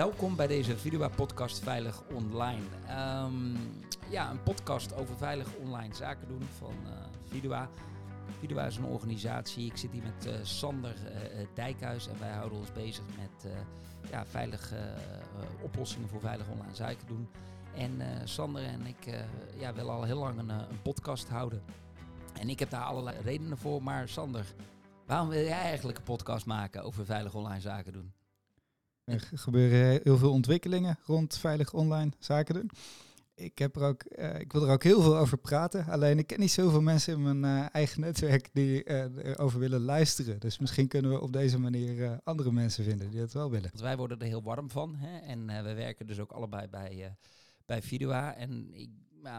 Welkom bij deze Vidua-podcast Veilig Online. Ehm, ja, een podcast over veilig online zaken doen van uh, Vidua. Vidua is een organisatie. Ik zit hier met uh, Sander uh, Dijkhuis en wij houden ons bezig met ja, veilige oplossingen voor veilig online zaken doen. En Sander en ik ja, willen al heel lang een podcast houden. En ik heb daar allerlei redenen voor. Maar Sander, waarom wil jij eigenlijk een podcast maken over veilig online zaken doen? Er gebeuren heel veel ontwikkelingen rond veilig online zaken doen. Ik, heb er ook, uh, ik wil er ook heel veel over praten. Alleen ik ken niet zoveel mensen in mijn uh, eigen netwerk die uh, erover willen luisteren. Dus misschien kunnen we op deze manier andere mensen vinden die het wel willen. Want wij worden er heel warm van. Hè? En we werken dus ook allebei bij, bij Vidua. En ik,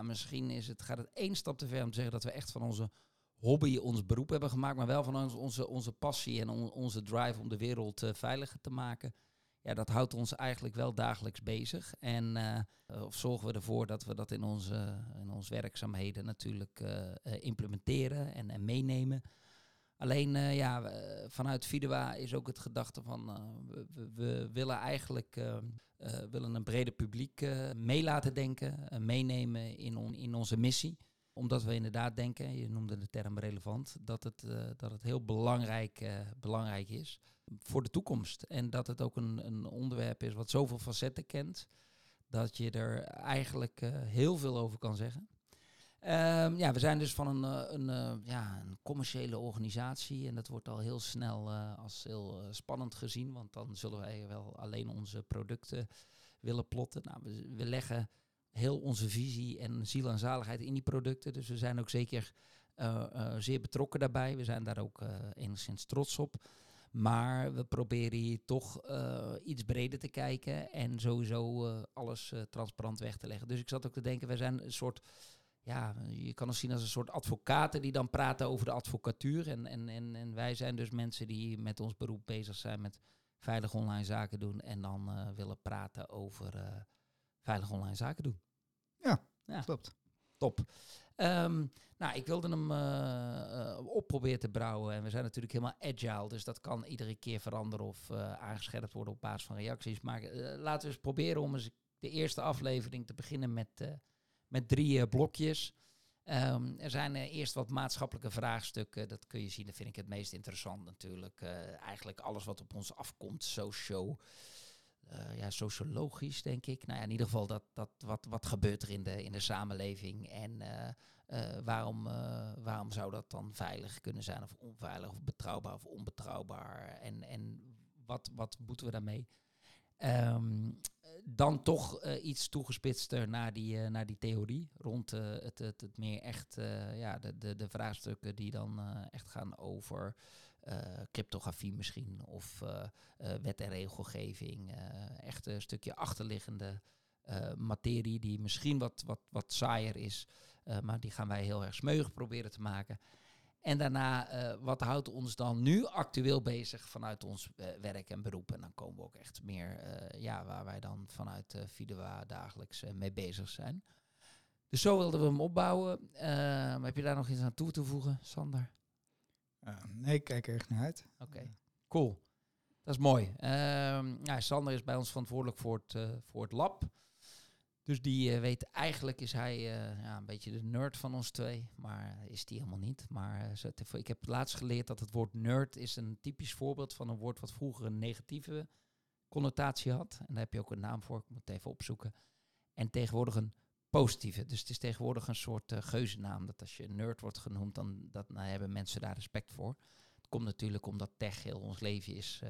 misschien is het, gaat het één stap te ver om te zeggen dat we echt van onze hobby ons beroep hebben gemaakt. Maar wel van onze, onze passie en on, onze drive om de wereld veiliger te maken ja, dat houdt ons eigenlijk wel dagelijks bezig. En uh, of zorgen we ervoor dat we dat in onze, in onze werkzaamheden natuurlijk uh, implementeren en, en, meenemen. Alleen ja, vanuit Vidua is ook het gedachte van we, we, willen eigenlijk willen een breder publiek mee laten denken, meenemen in, on, in onze missie omdat we inderdaad denken, je noemde de term relevant, dat het, uh, dat het heel belangrijk, uh, belangrijk is voor de toekomst. En dat het ook een, een onderwerp is wat zoveel facetten kent, dat je er eigenlijk uh, heel veel over kan zeggen. Um, ja, we zijn dus van een, een, ja, een commerciële organisatie en dat wordt al heel snel als heel spannend gezien, want dan zullen wij wel alleen onze producten willen plotten. Nou, we, we leggen heel onze visie en ziel en zaligheid in die producten. Dus we zijn ook zeker uh, uh, zeer betrokken daarbij. We zijn daar ook uh, enigszins trots op. Maar we proberen hier toch iets breder te kijken en sowieso alles transparant weg te leggen. Dus ik zat ook te denken, wij zijn een soort ja, je kan ons zien als een soort advocaten die dan praten over de advocatuur. En, en, en, en wij zijn dus mensen die met ons beroep bezig zijn met veilig online zaken doen. En dan willen praten over veilig online zaken doen. Ja, ja. klopt. Top. Um, nou, ik wilde hem uh, uh, op proberen te brouwen. En we zijn natuurlijk helemaal agile. Dus dat kan iedere keer veranderen of uh, aangescherpt worden op basis van reacties. Maar laten we eens proberen om eens de eerste aflevering te beginnen met, met drie blokjes. Um, er zijn eerst wat maatschappelijke vraagstukken. Dat kun je zien, dat vind ik het meest interessant natuurlijk. eigenlijk alles wat op ons afkomt, socio uh, ja, sociologisch, denk ik. Nou ja, in ieder geval dat, dat wat, wat gebeurt er in de, in de samenleving en uh, uh, waarom, waarom zou dat dan veilig kunnen zijn of onveilig of betrouwbaar of onbetrouwbaar en, en wat, wat moeten we daarmee? Um, dan toch iets toegespitster naar die, naar die theorie rond het, het, het meer echt, ja, de, de, de vraagstukken die dan echt gaan over cryptografie misschien of uh, uh, wet en regelgeving. echt een stukje achterliggende materie die misschien wat, wat, wat saaier is, maar die gaan wij heel erg smeuig proberen te maken. En daarna, wat houdt ons dan nu actueel bezig vanuit ons werk en beroep? En dan komen we ook echt meer ja, waar wij dan vanuit uh, Vidua dagelijks mee bezig zijn. Dus zo wilden we hem opbouwen. heb je daar nog iets aan toe te voegen, Sander? Nee, ik kijk er echt naar uit. Oké, cool. Dat is mooi. Uh, ja, Sander is bij ons verantwoordelijk voor het, uh, voor het lab. Dus die uh, weet eigenlijk is hij uh, ja, een beetje de nerd van ons twee, maar is die helemaal niet. Maar ik heb laatst geleerd dat het woord nerd is een typisch voorbeeld van een woord wat vroeger een negatieve connotatie had. En daar heb je ook een naam voor, ik moet het even opzoeken. En tegenwoordig een positieve. Dus het is tegenwoordig een soort uh, geuzennaam. Dat als je nerd wordt genoemd, dan dat, nou, hebben mensen daar respect voor. Het komt natuurlijk omdat tech heel ons leven is uh,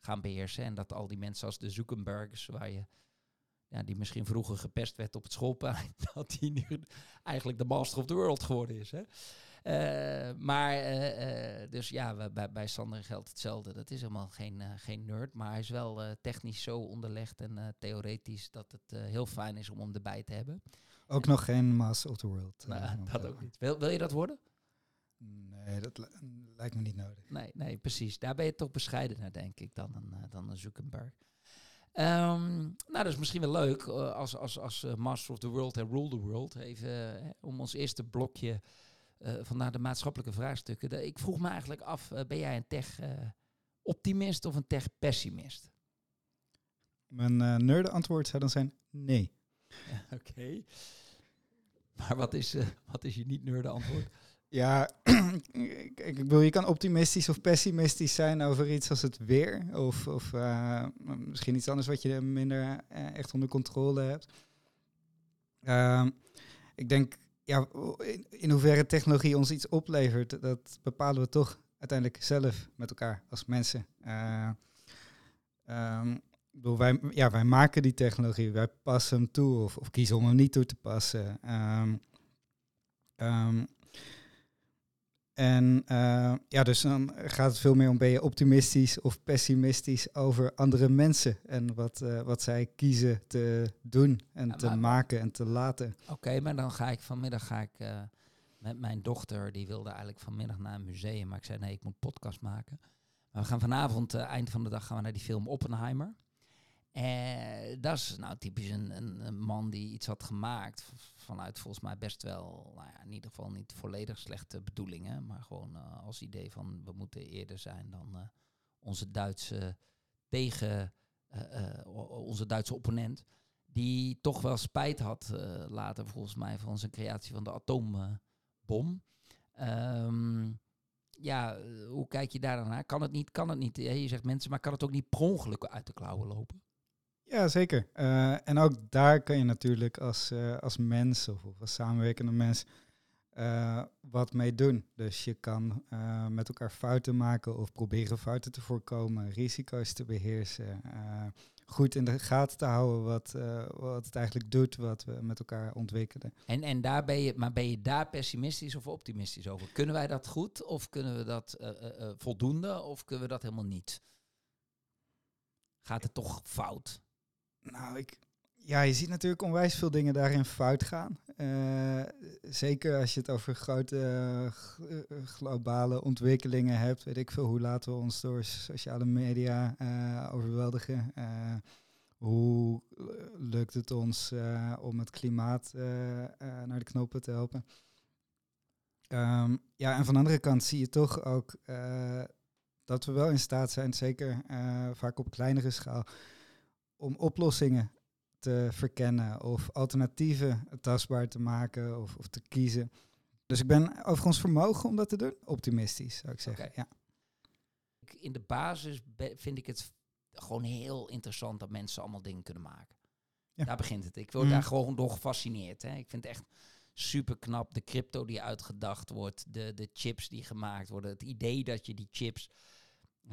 gaan beheersen. En dat al die mensen als de Zuckerbergs, waar je ja, die misschien vroeger gepest werd op het schoolplein, dat die nu eigenlijk de master of the world geworden is. Hè? Uh, maar, uh, dus ja, bij, bij Sander geldt hetzelfde. Dat is helemaal geen, geen nerd, maar hij is wel technisch zo onderlegd en theoretisch dat het heel fijn is om hem erbij te hebben. Ook nog geen master of the world. Nou, dat ook niet. Wil, wil je dat worden? Nee, dat lijkt me niet nodig. Nee, nee, precies. Daar ben je toch bescheidener, denk ik, dan een, dan een Zuckerberg. Um, nou, dat is misschien wel leuk als, als, als Master of the World en Rule the World. Even om ons eerste blokje van naar de maatschappelijke vraagstukken. Ik vroeg me eigenlijk af, ben jij een tech-optimist of een tech-pessimist? Mijn uh, antwoord zou dan zijn nee. Oké. Maar wat is, uh, wat is je niet nerde antwoord? Ja, ik, ik bedoel, je kan optimistisch of pessimistisch zijn over iets als het weer. Of, of uh, misschien iets anders wat je minder echt onder controle hebt. Uh, ik denk, ja, in, hoeverre technologie ons iets oplevert, dat bepalen we toch uiteindelijk zelf met elkaar als mensen. Uh, bedoel, wij, ja, wij maken die technologie, wij passen hem toe of, of kiezen om hem niet toe te passen. Um, en uh, ja, dus dan gaat het veel meer om ben je optimistisch of pessimistisch over andere mensen en wat, uh, wat zij kiezen te doen en ja, te maken en te laten. Oké, okay, maar dan ga ik vanmiddag ga ik, uh, met mijn dochter, die wilde eigenlijk vanmiddag naar een museum, maar ik zei nee, ik moet podcast maken. Maar we gaan vanavond, eind van de dag, gaan we naar die film Oppenheimer. En dat is nou typisch een, een, een, man die iets had gemaakt vanuit volgens mij best wel, nou ja, in ieder geval niet volledig slechte bedoelingen, maar gewoon uh, als idee van we moeten eerder zijn dan uh, onze Duitse tegen uh, onze Duitse opponent, die toch wel spijt had later volgens mij van zijn creatie van de atoombom. Um, ja, hoe kijk je daar dan naar? Kan het niet? Kan het niet? Je zegt mensen, maar kan het ook niet per ongeluk uit de klauwen lopen? Ja, zeker. Uh, en ook daar kan je natuurlijk als, uh, als mens of, als samenwerkende mens uh, wat mee doen. Dus je kan met elkaar fouten maken of proberen fouten te voorkomen, risico's te beheersen, goed in de gaten te houden wat, wat het eigenlijk doet, wat we met elkaar ontwikkelen. En, en daar ben je, maar ben je daar pessimistisch of optimistisch over? Kunnen wij dat goed of kunnen we dat voldoende of kunnen we dat helemaal niet? Gaat het toch fout? Nou, ik, ja, je ziet natuurlijk onwijs veel dingen daarin fout gaan. Uh, zeker als je het over grote uh, globale ontwikkelingen hebt. Weet ik veel, hoe laten we ons door sociale media uh, overweldigen? hoe lukt het ons om het klimaat naar de knoppen te helpen? Um, ja, en van de andere kant zie je toch ook dat we wel in staat zijn, zeker vaak op kleinere schaal, om oplossingen te verkennen of alternatieven tastbaar te maken of, of te kiezen. Dus ik ben over ons vermogen om dat te doen optimistisch, zou ik zeggen. Ja. In de basis vind ik het gewoon heel interessant dat mensen allemaal dingen kunnen maken. Ja. Daar begint het. Ik word mm. daar gewoon door gefascineerd. Hè. Ik vind het echt super knap. De crypto die uitgedacht wordt, de, de chips die gemaakt worden. Het idee dat je die chips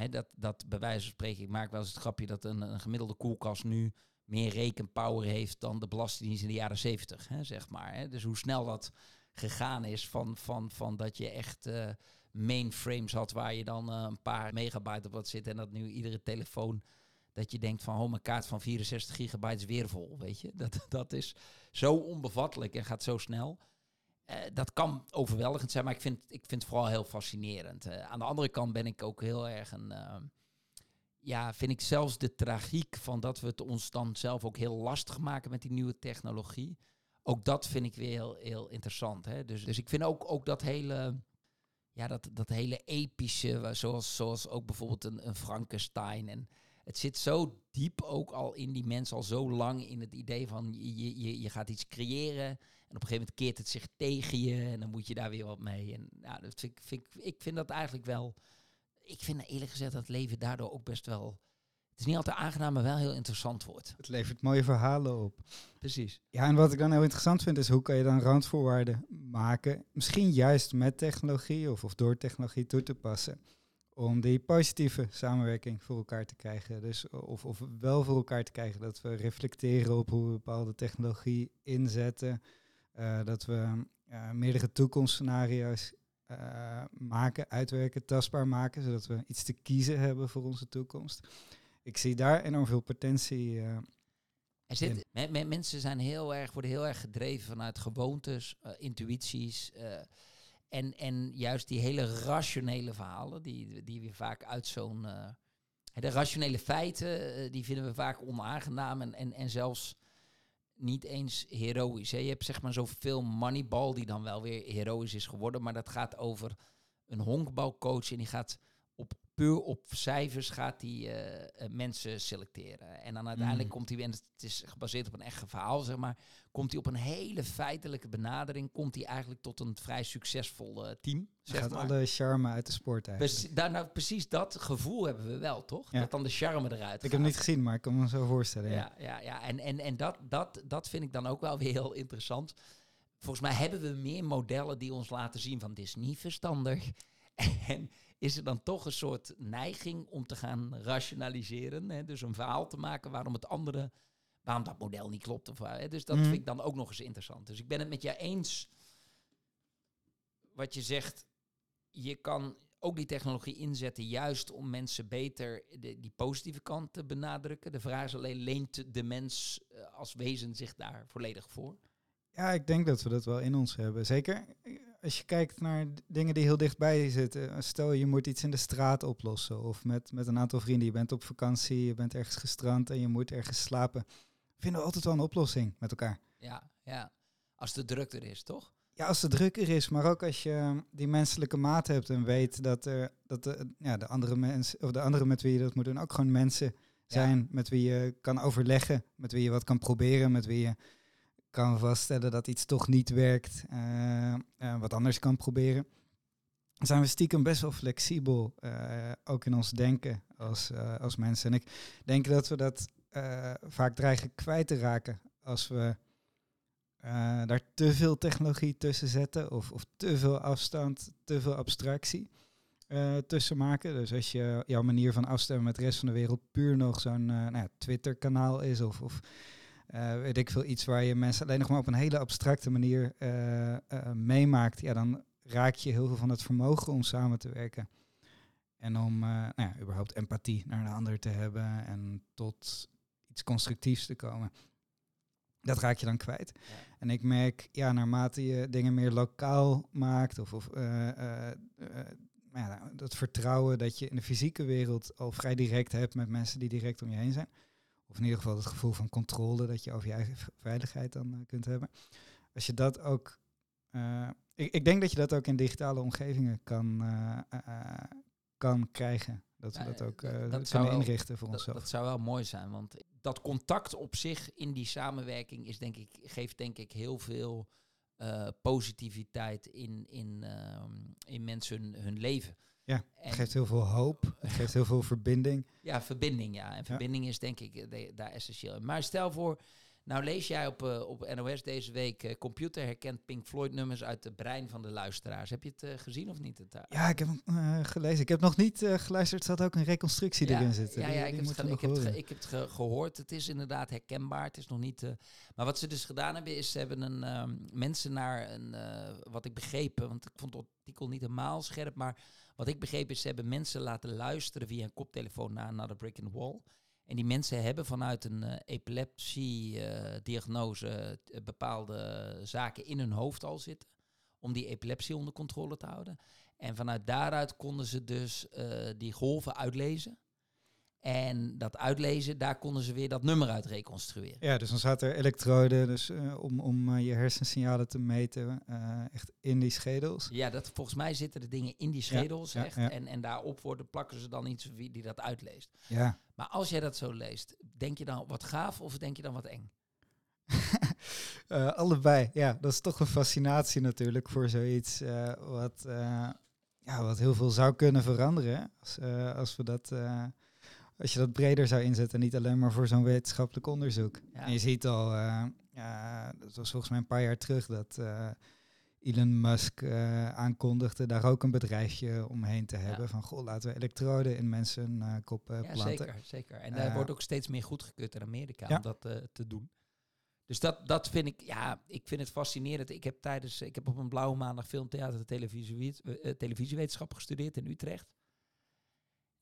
dat, dat bij wijze van spreken, ik maak wel eens het grapje dat een, een gemiddelde koelkast nu meer rekenpower heeft dan de Belastingdienst in de jaren zeventig, zeg maar. Hè. Dus hoe snel dat gegaan is van, van, van dat je echt uh, mainframes had waar je dan uh, een paar megabyte op wat zit en dat nu iedere telefoon dat je denkt van, oh, mijn kaart van 64 gigabyte is weer vol, weet je. Dat, dat is zo onbevattelijk en gaat zo snel. Uh, dat kan overweldigend zijn, maar ik vind, ik vind het vooral heel fascinerend. Uh, aan de andere kant ben ik ook heel erg een. Uh, ja, vind ik zelfs de tragiek van dat we het ons dan zelf ook heel lastig maken met die nieuwe technologie. Ook dat vind ik weer heel, heel interessant. Hè? Dus, dus ik vind ook, ook dat hele. Ja, dat, dat hele epische, zoals, zoals ook bijvoorbeeld een, een Frankenstein. En het zit zo diep ook al in die mensen, al zo lang in het idee van je, je, je gaat iets creëren op een gegeven moment keert het zich tegen je en dan moet je daar weer wat mee. En ja, dat vind ik, vind, ik vind dat eigenlijk wel. Ik vind eerlijk gezegd dat het leven daardoor ook best wel. Het is niet altijd aangenaam, maar wel heel interessant wordt. Het levert mooie verhalen op. Precies. Ja, en wat ik dan heel interessant vind, is hoe kan je dan randvoorwaarden maken? Misschien juist met technologie of, of door technologie toe te passen. Om die positieve samenwerking voor elkaar te krijgen. Dus of, of wel voor elkaar te krijgen dat we reflecteren op hoe we bepaalde technologie inzetten. Uh, dat we uh, meerdere toekomstscenario's uh, maken, uitwerken, tastbaar maken, zodat we iets te kiezen hebben voor onze toekomst. Ik zie daar enorm veel potentie. er zit, me, me, mensen zijn heel erg, worden heel erg gedreven vanuit gewoontes, intuïties. en, en juist die hele rationele verhalen, die, die we vaak uit zo'n. de rationele feiten, die vinden we vaak onaangenaam en, en, en zelfs niet eens heroïs. Je hebt zeg maar zoveel Moneyball die dan wel weer heroïs is geworden. Maar dat gaat over een honkbalcoach en die gaat puur op cijfers gaat hij eh, eh, mensen selecteren. En dan uiteindelijk Mm. komt hij, en het is gebaseerd op een echt verhaal, zeg maar, komt hij op een hele feitelijke benadering, komt hij eigenlijk tot een vrij succesvol eh, team. Zeg Gaat maar. alle charme uit de sport eigenlijk. Daar, nou, precies dat gevoel hebben we wel, toch? Ja. Dat dan de charme eruit Ik heb gaat. hem niet gezien, maar ik kan me zo voorstellen. Ja. Ja, ja, ja. En, en, en dat, dat, dat vind ik dan ook wel weer heel interessant. Volgens mij hebben we meer modellen die ons laten zien van dit is niet verstandig. En is er dan toch een soort neiging om te gaan rationaliseren. Hè? Dus een verhaal te maken waarom het andere, waarom dat model niet klopt. Of, hè? Dus dat Mhm. vind ik dan ook nog eens interessant. Dus ik ben het met jou eens wat je zegt. Je kan ook die technologie inzetten juist om mensen beter de, die positieve kant te benadrukken. De vraag is alleen, leent de mens eh, als wezen zich daar volledig voor? Ja, ik denk dat we dat wel in ons hebben. Zeker eh, als je kijkt naar dingen die heel dichtbij zitten. Stel je moet iets in de straat oplossen of met, met een aantal vrienden. Je bent op vakantie, je bent ergens gestrand en je moet ergens slapen. Vinden we altijd wel een oplossing met elkaar. Ja, ja. Als de druk er is, toch? Ja, als het drukker is, maar ook als je die menselijke maat hebt en weet dat, er, dat de, ja, de andere mensen of de anderen met wie je dat moet doen ook gewoon mensen zijn met wie je kan overleggen, met wie je wat kan proberen, met wie je kan vaststellen dat iets toch niet werkt, eh, wat anders kan proberen. Zijn we stiekem best wel flexibel, eh, ook in ons denken als, als mensen. En ik denk dat we dat vaak dreigen kwijt te raken als we daar te veel technologie tussen zetten of, of te veel afstand, te veel abstractie tussen maken. Dus als je jouw manier van afstemmen met de rest van de wereld puur nog zo'n eh, nou ja, Twitter-kanaal is of, of eh, weet ik veel, iets waar je mensen alleen nog maar op een hele abstracte manier eh, eh, meemaakt, ja, dan raak je heel veel van het vermogen om samen te werken. En om nou ja, überhaupt empathie naar de ander te hebben en tot iets constructiefs te komen. Dat raak je dan kwijt. Ja. En ik merk, ja, naarmate je dingen meer lokaal maakt, of, of nou ja, dat vertrouwen dat je in de fysieke wereld al vrij direct hebt met mensen die direct om je heen zijn. Of in ieder geval het gevoel van controle dat je over je eigen veiligheid dan eh, kunt hebben. Als je dat ook. eh, ik, ik denk dat je dat ook in digitale omgevingen kan, eh, kan krijgen. Dat we Ja, dat ook dat kunnen zou wel- inrichten voor Dat, onszelf. dat zou wel mooi zijn, want dat contact op zich in die samenwerking is denk ik, geeft denk ik heel veel positiviteit in, in, ehm, in mensen hun, hun leven. Ja, En- het geeft heel veel hoop. Het geeft heel veel verbinding. Ja, verbinding, ja. En verbinding is denk ik eh, de- daar essentieel in. Maar stel voor, nou lees jij op, eh, op NOS deze week... eh, computer herkent Pink Floyd nummers uit het brein van de luisteraars. Heb je het gezien of niet? Het, Ja, ik heb hem gelezen. Ik heb nog niet geluisterd. Er zat ook een reconstructie ja, erin zitten. Ja, Die- ja, ik, heb ik, heb ge- ik heb het ge- gehoord. Het is inderdaad herkenbaar. Het is nog niet... maar wat ze dus gedaan hebben, is ze hebben een, ehm, mensen naar een... wat ik begrepen, want ik vond het artikel niet helemaal scherp, maar wat ik begreep is, ze hebben mensen laten luisteren via een koptelefoon naar Another Brick the Wall. En die mensen hebben vanuit een eh, epilepsie-diagnose bepaalde zaken in hun hoofd al zitten. Om die epilepsie onder controle te houden. En vanuit daaruit konden ze dus eh, die golven uitlezen. En dat uitlezen, daar konden ze weer dat nummer uit reconstrueren. Ja, dus dan zaten er elektroden dus, eh, om, om eh, je hersensignalen te meten. eh, echt in die schedels. Ja, dat, volgens mij zitten de dingen in die schedels ja, echt. ja. En, en daarop worden, plakken ze dan iets wie die dat uitleest. Ja. Maar als jij dat zo leest, denk je dan wat gaaf of denk je dan wat eng? Allebei. Ja, dat is toch een fascinatie natuurlijk voor zoiets wat, ja, wat heel veel zou kunnen veranderen. Als, als, we dat, als je dat breder zou inzetten, niet alleen maar voor zo'n wetenschappelijk onderzoek. Ja. En je ziet al, ja, dat was volgens mij een paar jaar terug, dat eh, Elon Musk eh, aankondigde daar ook een bedrijfje omheen te hebben. Van, goh, laten we elektroden in mensen kop eh, Ja, planten. zeker, zeker. En daar wordt ook steeds meer goedgekeurd in Amerika om dat te doen. Dus dat, dat vind ik, ja, ik vind het fascinerend. Ik heb tijdens, ik heb op een blauwe maandag filmtheater en televisie, televisiewetenschap gestudeerd in Utrecht.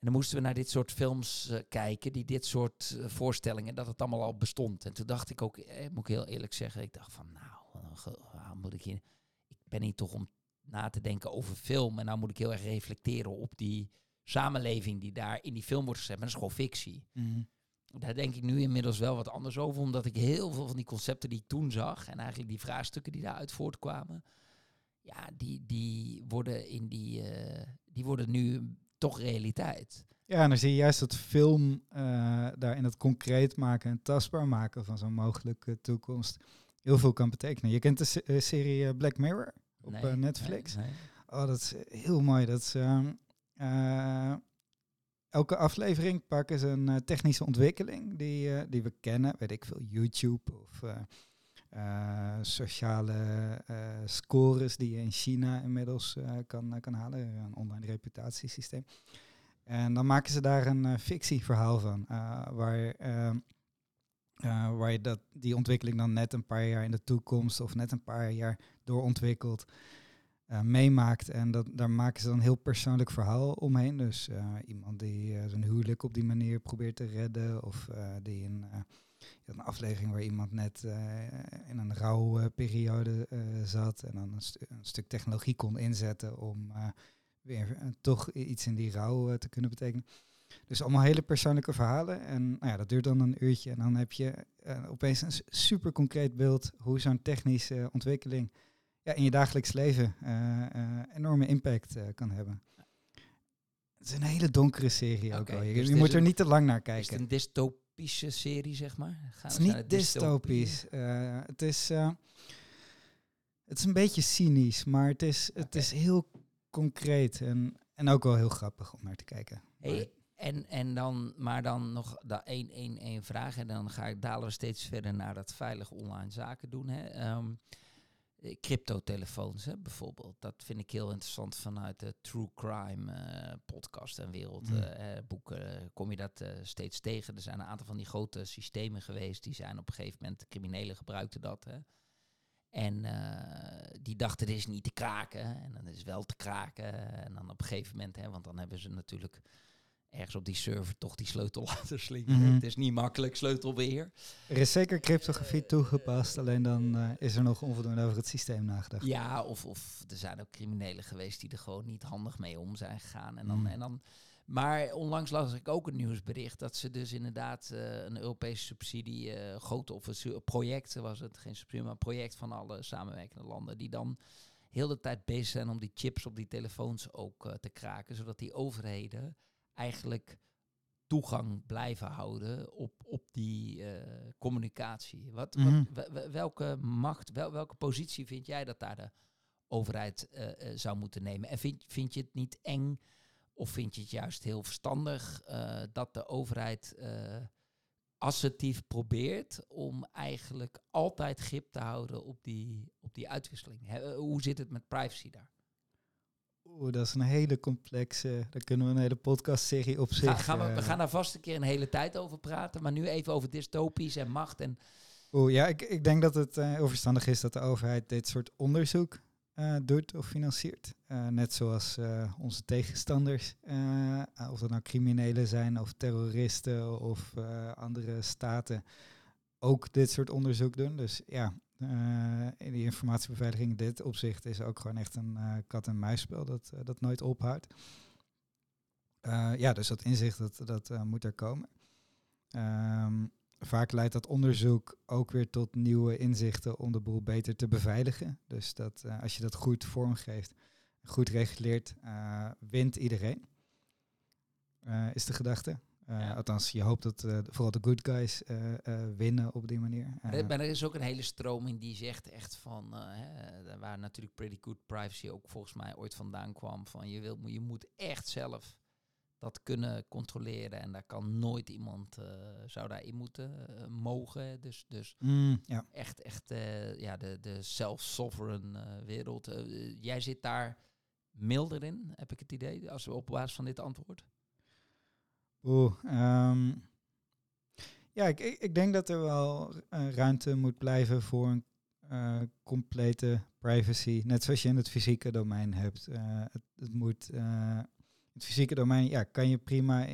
En dan moesten we naar dit soort films eh, kijken, die dit soort eh, voorstellingen, dat het allemaal al bestond. En toen dacht ik ook, eh, moet ik heel eerlijk zeggen, ik dacht van, nou, waarom moet ik hier, ik ben hier toch om na te denken over film. En nou moet ik heel erg reflecteren op die samenleving die daar in die film wordt gezet. Maar dat is gewoon fictie. Mhm. Daar denk ik nu inmiddels wel wat anders over, omdat ik heel veel van die concepten die ik toen zag en eigenlijk die vraagstukken die daaruit voortkwamen, ja, die, die worden in die, die worden nu toch realiteit. Ja, en dan zie je juist dat film uh, daarin het concreet maken en tastbaar maken van zo'n mogelijke toekomst heel veel kan betekenen. Je kent de uh, serie Black Mirror op Nee, Netflix. nee, nee. Oh, dat is heel mooi. Dat is, ehm, eh, elke aflevering pakken ze een eh, technische ontwikkeling die, eh, die we kennen. Weet ik veel, YouTube of eh, sociale eh, scores die je in China inmiddels eh, kan, kan halen. Een online reputatiesysteem. En dan maken ze daar een fictieverhaal van. waar, ehm, eh, waar je dat, die ontwikkeling dan net een paar jaar in de toekomst of net een paar jaar doorontwikkelt eh, meemaakt. En dat, daar maken ze dan een heel persoonlijk verhaal omheen. Dus eh, iemand die zijn huwelijk op die manier probeert te redden. Of die een, een aflevering waar iemand net eh, in een rouwperiode eh zat. En dan een, stu- een stuk technologie kon inzetten om eh, weer toch iets in die rouw te kunnen betekenen. Dus allemaal hele persoonlijke verhalen. En nou ja, dat duurt dan een uurtje. En dan heb je opeens een super concreet beeld hoe zo'n technische ontwikkeling ja, in je dagelijks leven enorme impact kan hebben. Het is een hele donkere serie ook wel. Je, dus je moet is er niet te lang naar Is het kijken. een dystopische serie, zeg maar? Gaan Het is niet de dystopisch. eh, het, is, eh, het is een beetje cynisch, maar het is, het is heel concreet en, en ook wel heel grappig om naar te kijken. Hey, en, en dan, maar dan nog dat één, één, één vraag. En dan ga ik dalen we steeds verder naar dat veilig online zaken doen. Hè. Ehm, eh, cryptotelefoons hè, bijvoorbeeld. Dat vind ik heel interessant vanuit de true crime eh, podcast en wereld. Mm. eh, eh, boeken eh, kom je dat eh, steeds tegen. Er zijn een aantal van die grote systemen geweest. Die zijn op een gegeven moment, de criminelen gebruikten dat. Hè. En eh, die dachten, dit is niet te kraken. En dan is het wel te kraken. En dan op een gegeven moment, hè, want dan hebben ze natuurlijk ergens op die server toch die sleutel laten slinken. Mhm. Het is niet makkelijk, sleutelbeheer. Er is zeker cryptografie toegepast, alleen dan eh, is er nog onvoldoende over het systeem nagedacht. Ja, of, of er zijn ook criminelen geweest die er gewoon niet handig mee om zijn gegaan. En dan, Mm. en dan, maar onlangs las ik ook een nieuwsbericht dat ze dus inderdaad eh, een Europese subsidie, eh grote of een project was het, geen subsidie, maar een project van alle samenwerkende landen, die dan heel de tijd bezig zijn om die chips op die telefoons ook eh, te kraken, zodat die overheden eigenlijk toegang blijven houden op, op die eh, communicatie. Wat, Mhm. wat, wel- welke macht, wel, welke positie vind jij dat daar de overheid eh, eh, zou moeten nemen? En vind, vind je het niet eng of vind je het juist heel verstandig dat de overheid assertief probeert om eigenlijk altijd grip te houden op die, op die uitwisseling? Hoe zit het met privacy daar? Oeh, dat is een hele complexe, daar kunnen we een hele podcastserie op zich. Ga, gaan we, we eh, gaan daar vast een keer een hele tijd over praten, maar nu even over dystopisch en macht. En Oeh, ja, ik, ik denk dat het eh, heel verstandig is dat de overheid dit soort onderzoek eh, doet of financiert. Net zoals onze tegenstanders, of dat nou criminelen zijn of terroristen of andere staten, ook dit soort onderzoek doen. Dus ja, in die informatiebeveiliging in dit opzicht is ook gewoon echt een eh, kat-en-muisspel dat, eh, dat nooit ophoudt. Eh, ja, dus dat inzicht dat, dat eh, moet er komen. Ehm, vaak leidt dat onderzoek ook weer tot nieuwe inzichten om de boel beter te beveiligen. Dus dat eh, als je dat goed vormgeeft, goed reguleert, eh, wint iedereen. Eh, is de gedachte. Eh, Ja. Althans, je hoopt dat eh, vooral de good guys eh, winnen op die manier. Maar er- er is ook een hele stroming die zegt echt van, hè, waar natuurlijk Pretty Good Privacy ook volgens mij ooit vandaan kwam, van je, wil, je moet echt zelf dat kunnen controleren en daar kan nooit iemand, eh, zou daarin moeten mogen. Dus, dus mm, ja. echt, echt ja, de, de self-sovereign wereld. Jij zit daar milder in, heb ik het idee, als we op basis van dit antwoord. Oeh, ehm, ja, ik, ik, denk dat er wel eh, ruimte moet blijven voor een eh, complete privacy. Net zoals je in het fysieke domein hebt. Eh, het, het moet. het fysieke domein, ja, kan je prima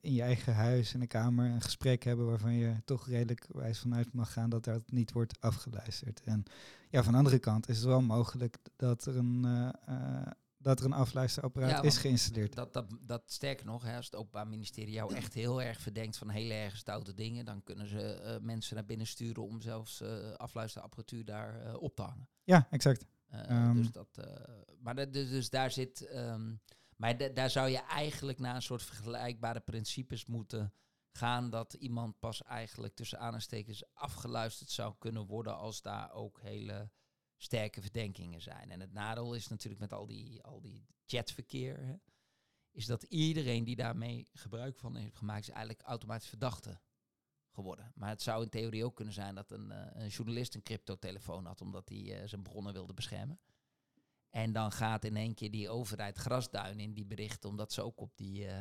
in je eigen huis, in de kamer, een gesprek hebben waarvan je toch redelijk wijs vanuit mag gaan dat dat niet wordt afgeluisterd. En ja, van de andere kant is het wel mogelijk dat er een, dat er een afluisterapparaat Ja, is geïnstalleerd. Dat, dat, dat sterker nog, hè, als het Openbaar Ministerie jou echt heel erg verdenkt van hele erg stoute dingen, dan kunnen ze eh, mensen naar binnen sturen om zelfs eh afluisterapparatuur daar eh, op te hangen. Ja, exact. Eh, Ehm. dus dat, maar dat, dus, dus daar zit. ehm, Maar daar zou je eigenlijk naar een soort vergelijkbare principes moeten gaan dat iemand pas eigenlijk tussen aanstekens afgeluisterd zou kunnen worden als daar ook hele sterke verdenkingen zijn. En het nadeel is natuurlijk met al die, al die chatverkeer, hè, is dat iedereen die daarmee gebruik van heeft gemaakt, is eigenlijk automatisch verdachte geworden. Maar het zou in theorie ook kunnen zijn dat een, uh, een journalist een cryptotelefoon had, omdat hij uh, zijn bronnen wilde beschermen. En dan gaat in één keer die overheid grasduin in die berichten, omdat ze ook op die, uh,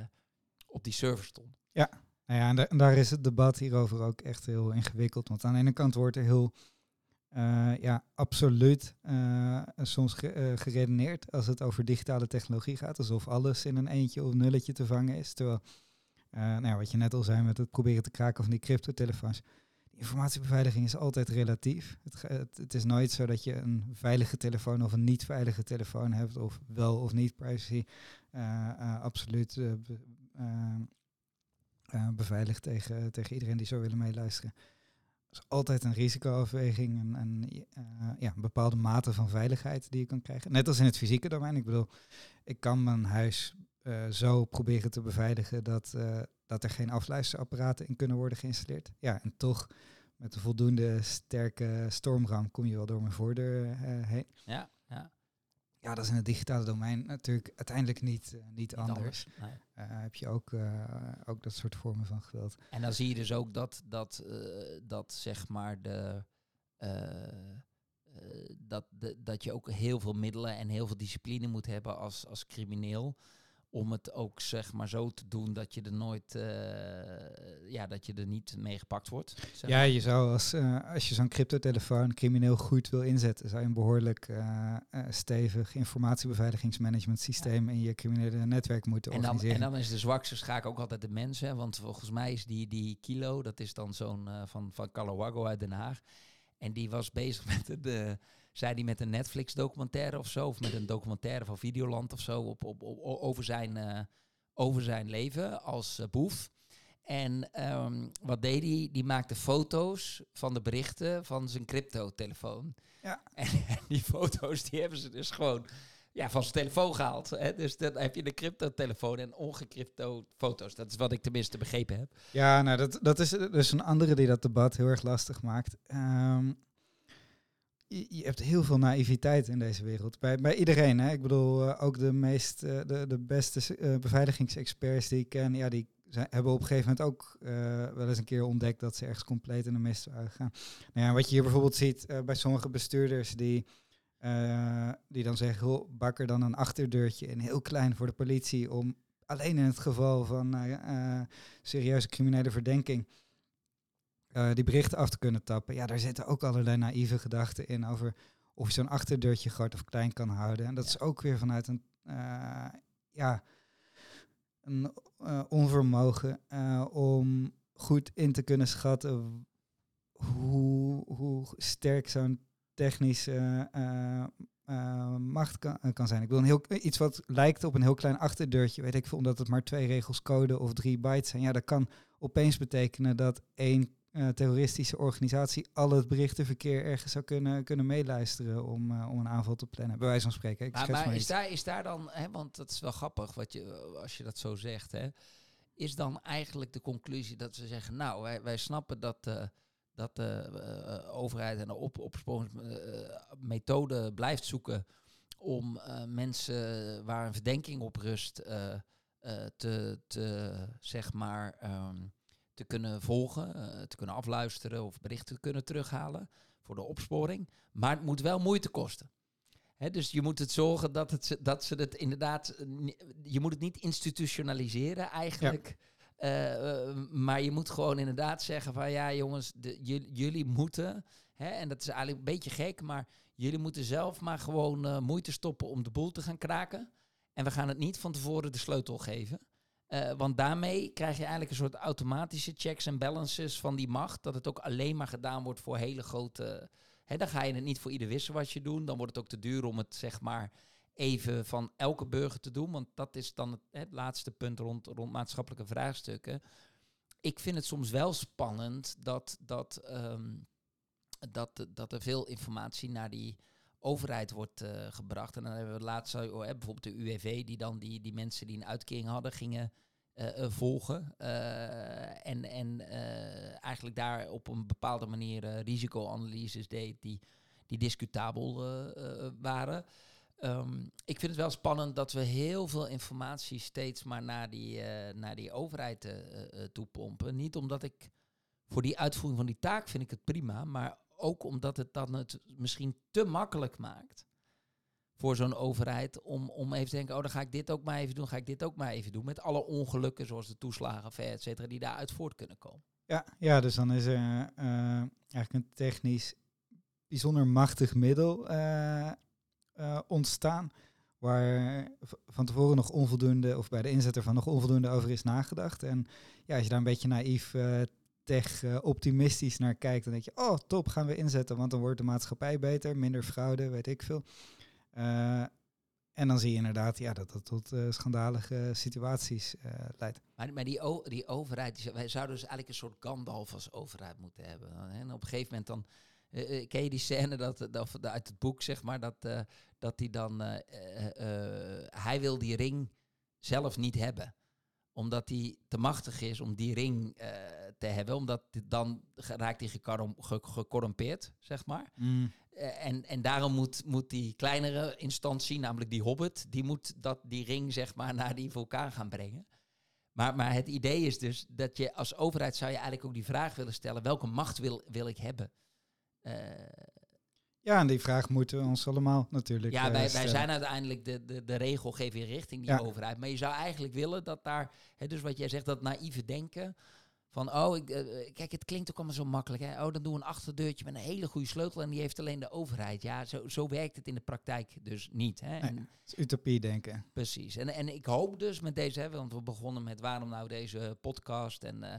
op die server stond. Ja, nou ja, en, daar is het debat hierover ook echt heel ingewikkeld. Want aan de ene kant wordt er heel uh, ja, absoluut uh, soms ge, uh, geredeneerd als het over digitale technologie gaat. Alsof alles in een eentje of nulletje te vangen is. Terwijl, nou ja, wat je net al zei met het proberen te kraken van die cryptotelefoons. Informatiebeveiliging is altijd relatief. Het, het, is nooit zo dat je een veilige telefoon of een niet veilige telefoon hebt. Of wel of niet privacy. absoluut beveiligd tegen, tegen iedereen die zou willen meeluisteren is altijd een risicoafweging en, en uh, ja, een bepaalde mate van veiligheid die je kan krijgen. Net als in het fysieke domein. Ik bedoel, ik kan mijn huis uh, zo proberen te beveiligen dat, uh, dat er geen afluisterapparaten in kunnen worden geïnstalleerd. Ja, en toch met een voldoende sterke stormram kom je wel door mijn voordeur heen. Ja, ja. Dat is in het digitale domein natuurlijk uiteindelijk niet, uh, niet, niet, anders. anders nee. uh, heb je ook, uh, ook dat soort vormen van geweld. En dan zie je dus ook dat, dat, dat zeg maar de, dat, de, dat je ook heel veel middelen en heel veel discipline moet hebben als, als crimineel om het ook zeg maar zo te doen dat je er nooit, uh, ja, dat je er niet mee gepakt wordt. Zeg ja, je zou als, uh, als je zo'n cryptotelefoon crimineel goed wil inzetten, zou je een behoorlijk uh, stevig informatiebeveiligingsmanagement systeem ja. in je criminele netwerk moeten en dan, organiseren. En dan is de zwakste schaak ook altijd de mensen, want volgens mij is die, die kilo, dat is dan zo'n van, van Calawago uit Den Haag, en die was bezig met de zei hij met een Netflix documentaire of zo, of met een documentaire van Videoland of zo, op, op, op over, zijn, uh, over zijn leven als uh, boef. En um, wat deed hij? Die maakte foto's van de berichten van zijn crypto-telefoon. Ja. En, en, die foto's die hebben ze dus gewoon ja, van zijn telefoon gehaald. Hè? Dus dan heb je de crypto-telefoon en ongecrypto foto's. Dat is wat ik tenminste begrepen heb. Ja, nou, dat, dat is dus een andere die dat debat heel erg lastig maakt. Um, je, hebt heel veel naïviteit in deze wereld. Bij, bij iedereen. Hè? Ik bedoel, uh, ook de meest, uh, de, de beste uh, beveiligingsexperts die ik ken, ja, die zijn, hebben op een gegeven moment ook wel eens een keer ontdekt dat ze ergens compleet in de mist gegaan. Nou ja, wat je hier bijvoorbeeld ziet bij sommige bestuurders die, die dan zeggen, oh, bak er dan een achterdeurtje in, heel klein voor de politie, om alleen in het geval van serieuze criminele verdenking uh, die berichten af te kunnen tappen. Ja, daar zitten ook allerlei naïeve gedachten in over of je zo'n achterdeurtje groot of klein kan houden. En dat ja. is ook weer vanuit een, uh, ja, een uh, onvermogen om goed in te kunnen schatten hoe, hoe sterk zo'n technische macht kan, kan zijn. Ik wil een heel, iets wat lijkt op een heel klein achterdeurtje, weet ik veel, omdat het maar twee regels code of drie bytes zijn. Ja, dat kan opeens betekenen dat één uh, terroristische organisatie al het berichtenverkeer ergens zou kunnen, kunnen meeluisteren om, uh, om een aanval te plannen. Bij wijze van spreken. Ik maar, maar is, daar, is daar dan, hè, want dat is wel grappig wat je, als je dat zo zegt, hè, is dan eigenlijk de conclusie dat ze zeggen, nou, wij, wij snappen dat, uh, dat de overheid en de op, opsporingsmethode blijft zoeken om mensen waar een verdenking op rust te, te, zeg maar, um, te kunnen volgen, uh, te kunnen afluisteren of berichten te kunnen terughalen voor de opsporing. Maar het moet wel moeite kosten. Dus je moet het zorgen dat, het, dat ze het inderdaad. Eh, je moet het niet institutionaliseren eigenlijk. Ja. Uh, maar je moet gewoon inderdaad zeggen van ja jongens, de, jullie moeten. Hè, en dat is eigenlijk een beetje gek, maar jullie moeten zelf maar gewoon uh, moeite stoppen om de boel te gaan kraken. En we gaan het niet van tevoren de sleutel geven. Uh, want daarmee krijg je eigenlijk een soort automatische checks en balances van die macht. Dat het ook alleen maar gedaan wordt voor hele grote. Hè, dan ga je het niet voor ieder wisselwasje doen. Dan wordt het ook te duur om het zeg maar even van elke burger te doen. Want dat is dan het, het laatste punt rond, rond maatschappelijke vraagstukken. Ik vind het soms wel spannend dat, dat, um, dat, dat er veel informatie naar die overheid wordt eh, gebracht. En dan hebben we laatst uh, bijvoorbeeld de UWV, die dan die, die mensen die een uitkering hadden, gingen uh, volgen. en en eigenlijk daar op een bepaalde manier risicoanalyses deed die, die discutabel waren. Um, ik vind het wel spannend dat we heel veel informatie steeds maar naar die, naar die overheid toe pompen. Niet omdat ik voor die uitvoering van die taak vind ik het prima, maar ook omdat het dan het misschien te makkelijk maakt voor zo'n overheid om, om even te denken, oh dan ga ik dit ook maar even doen, ga ik dit ook maar even doen. Met alle ongelukken zoals de toeslagen, et cetera, die daaruit voort kunnen komen. Ja, ja dus dan is er uh, eigenlijk een technisch bijzonder machtig middel uh, uh, ontstaan. Waar van tevoren nog onvoldoende, of bij de inzet ervan nog onvoldoende over is nagedacht. En ja, als je daar een beetje naïef tech optimistisch naar kijkt, dan denk je, oh top, gaan we inzetten, want dan wordt de maatschappij beter, minder fraude, weet ik veel. Uh, en dan zie je inderdaad ja, dat dat tot uh, schandalige situaties leidt. Maar, maar die, die overheid, die, wij zouden dus eigenlijk een soort Gandalf als overheid moeten hebben. En op een gegeven moment dan, ken je die scène dat, dat, uit het boek, zeg maar, dat, dat hij dan, hij wil die ring zelf niet hebben omdat hij te machtig is om die ring te hebben. Omdat dan raakt hij gecorrumpeerd, zeg maar. Mm. Uh, en, en daarom moet, moet die kleinere instantie, namelijk die hobbit, die moet dat, die ring zeg maar naar die vulkaan gaan brengen. Maar, maar het idee is dus dat je als overheid zou je eigenlijk ook die vraag willen stellen, welke macht wil, wil ik hebben? Uh, ja, en die vraag moeten we ons allemaal natuurlijk. Ja, wij, wij zijn uiteindelijk de, de, de regelgeving richting die overheid. Maar je zou eigenlijk willen dat daar, hè, dus wat jij zegt, dat naïeve denken. Van, oh, ik, uh, kijk, het klinkt ook allemaal zo makkelijk. Hè? Oh, dan doen we een achterdeurtje met een hele goede sleutel en die heeft alleen de overheid. Ja, zo, zo werkt het in de praktijk dus niet. Hè? Nee, het is utopie denken. Precies. En, en ik hoop dus met deze, hè, want we begonnen met waarom nou deze podcast en... Uh,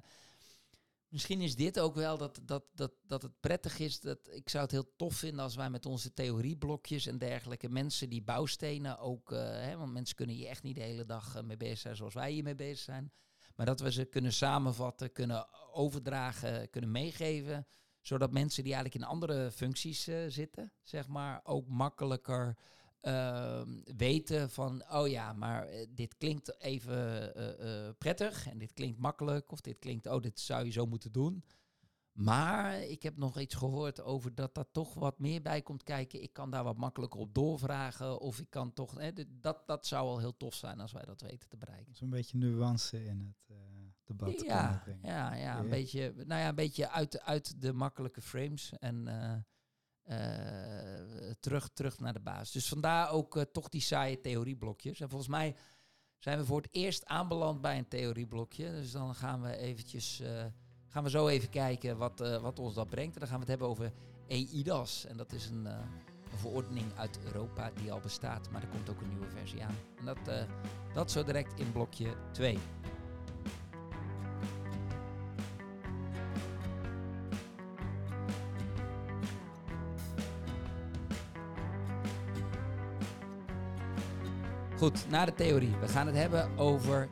Misschien is dit ook wel dat, dat, dat, dat het prettig is. Dat, ik zou het heel tof vinden als wij met onze theorieblokjes en dergelijke mensen die bouwstenen ook. Uh, hè, want mensen kunnen hier echt niet de hele dag mee bezig zijn zoals wij hiermee bezig zijn. Maar dat we ze kunnen samenvatten, kunnen overdragen, kunnen meegeven. Zodat mensen die eigenlijk in andere functies uh, zitten, zeg maar, ook makkelijker Ehm, weten van, oh ja, maar eh, dit klinkt even uh, prettig en dit klinkt makkelijk of dit klinkt, oh, dit zou je zo moeten doen. Maar ik heb nog iets gehoord over dat daar toch wat meer bij komt kijken. Ik kan daar wat makkelijker op doorvragen of ik kan toch, hè, dat, dat zou wel heel tof zijn als wij dat weten te bereiken. Zo'n beetje nuance in het debat. Ja, ja, ja, een beetje, nou ja, een beetje uit, uit de makkelijke frames en... Uh, terug, terug naar de basis. Dus vandaar ook toch die saaie theorieblokjes. En volgens mij zijn we voor het eerst aanbeland bij een theorieblokje. Dus dan gaan we eventjes, gaan we zo even kijken wat, wat ons dat brengt. En dan gaan we het hebben over EIDAS. En dat is een, een, verordening uit Europa die al bestaat. Maar er komt ook een nieuwe versie aan. En dat, dat zo direct in blokje 2. Goed, naar de theorie. We gaan het hebben over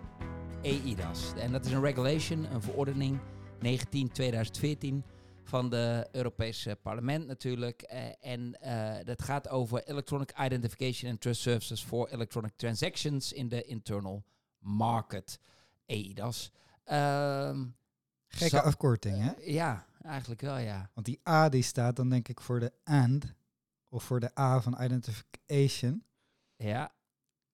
EIDAS. En dat is een regulation, een verordening 19-2014 van de Europese parlement natuurlijk. Uh, en uh, dat gaat over Electronic Identification and Trust Services for Electronic Transactions in the Internal Market. EIDAS. Um, Gekke afkorting, hè? Uh, ja, eigenlijk wel, ja. Want die A die staat dan denk ik voor de AND, of voor de A van Identification. Ja,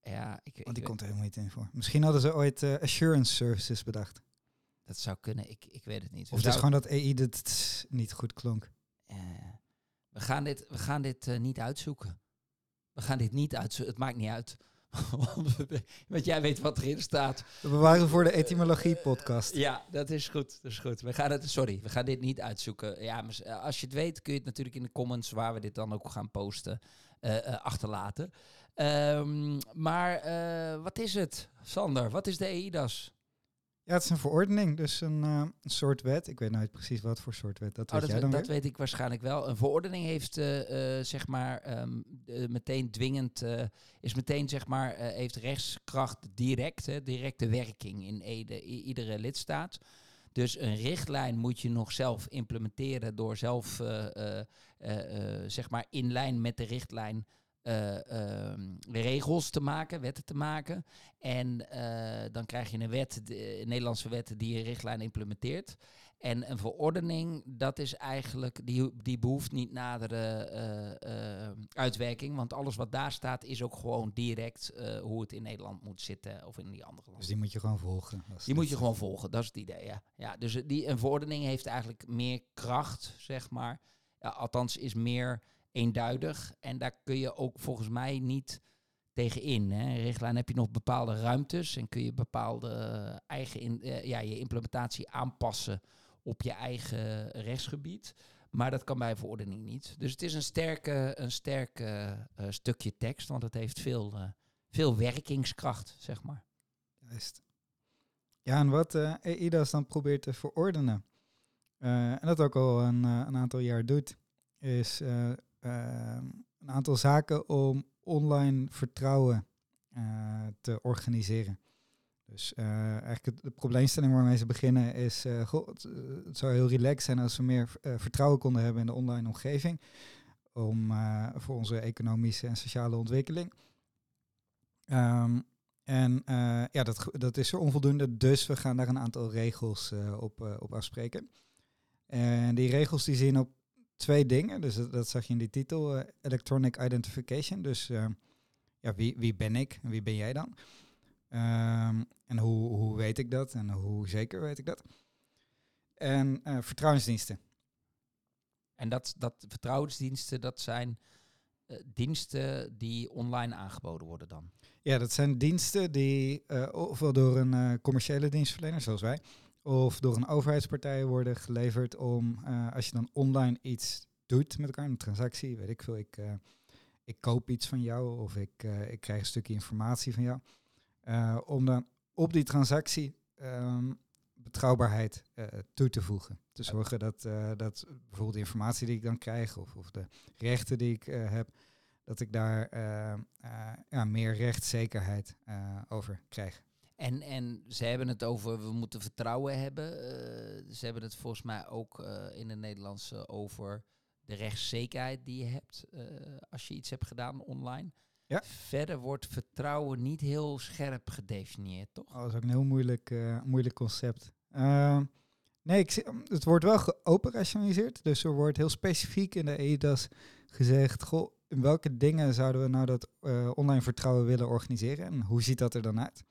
ja, ik, Want die komt er helemaal niet in voor. Misschien hadden ze ooit assurance services bedacht. Dat zou kunnen, ik, ik weet het niet. Of het is gewoon dat AI dat niet goed klonk. Uh, we gaan dit, we gaan dit uh, niet uitzoeken. We gaan dit niet uitzoeken. Het maakt niet uit. Want jij weet wat erin staat. We bewaren voor de etymologie podcast. ja, dat is goed. Dat is goed. We gaan het, sorry, we gaan dit niet uitzoeken. Ja, als je het weet, kun je het natuurlijk in de comments waar we dit dan ook gaan posten achterlaten. Um, maar wat is het, Sander? Wat is de EIDAS? Ja, het is een verordening, dus een, uh, een soort wet. Ik weet nooit precies wat voor soort wet. Dat, oh, weet dat, jij dan dat weet ik waarschijnlijk wel. Een verordening heeft uh, zeg maar um, meteen dwingend, is meteen zeg maar, heeft rechtskracht direct, hè, directe werking in Ede, iedere lidstaat. Dus een richtlijn moet je nog zelf implementeren door zelf zeg maar in lijn met de richtlijn ehm, regels te maken, wetten te maken. En dan krijg je een wet, de, een Nederlandse wet die een richtlijn implementeert. En een verordening, dat is eigenlijk, die, die behoeft niet nadere uh, uh, uitwerking. Want alles wat daar staat is ook gewoon direct uh, hoe het in Nederland moet zitten of in die andere landen. Dus die moet je gewoon volgen. Die moet je gewoon volgen, dat is het idee, ja. ja dus die, een verordening heeft eigenlijk meer kracht, zeg maar. Ja, althans is meer eenduidig. En daar kun je ook volgens mij niet tegenin. Hè. In richtlijn heb je nog bepaalde ruimtes en kun je bepaalde eigen in, ja, je implementatie aanpassen op je eigen rechtsgebied. Maar dat kan bij verordening niet. Dus het is een sterke, een sterke uh, stukje tekst, want het heeft veel, veel werkingskracht, zeg maar. Juist. Ja, en wat uh, EIDAS dan probeert te verordenen, en dat ook al een, een aantal jaar doet, is een aantal zaken om online vertrouwen te organiseren. Dus uh, eigenlijk de probleemstelling waarmee ze beginnen is, eh, het, zou heel relaxed zijn als we meer vertrouwen konden hebben in de online omgeving. Om, voor onze economische en sociale ontwikkeling. Um, en ja, dat, dat is er onvoldoende, dus we gaan daar een aantal regels op, op afspreken. En die regels die zien op twee dingen, dus dat, dat zag je in die titel, Electronic Identification. Dus ja, wie, wie ben ik en wie ben jij dan? Um, en hoe, hoe weet ik dat en hoe zeker weet ik dat? En uh, vertrouwensdiensten. En dat, dat vertrouwensdiensten, dat zijn diensten die online aangeboden worden dan? Ja, dat zijn diensten die ofwel door een commerciële dienstverlener zoals wij, of door een overheidspartij worden geleverd om, als je dan online iets doet met elkaar, een transactie, weet ik veel, ik, ik koop iets van jou of ik, ik krijg een stukje informatie van jou om dan op die transactie um, betrouwbaarheid toe te voegen. Te zorgen dat, dat bijvoorbeeld de informatie die ik dan krijg of, of de rechten die ik heb, dat ik daar ja, meer rechtszekerheid over krijg. En, en ze hebben het over, we moeten vertrouwen hebben. ze hebben het volgens mij ook in het Nederlands over de rechtszekerheid die je hebt als je iets hebt gedaan online. Ja. Verder wordt vertrouwen niet heel scherp gedefinieerd, toch? Oh, dat is ook een heel moeilijk, moeilijk concept. Nee, ik het wordt wel geoperationaliseerd. Dus er wordt heel specifiek in de EIDAS gezegd... Goh, in welke dingen zouden we nou dat online vertrouwen willen organiseren? En hoe ziet dat er dan uit?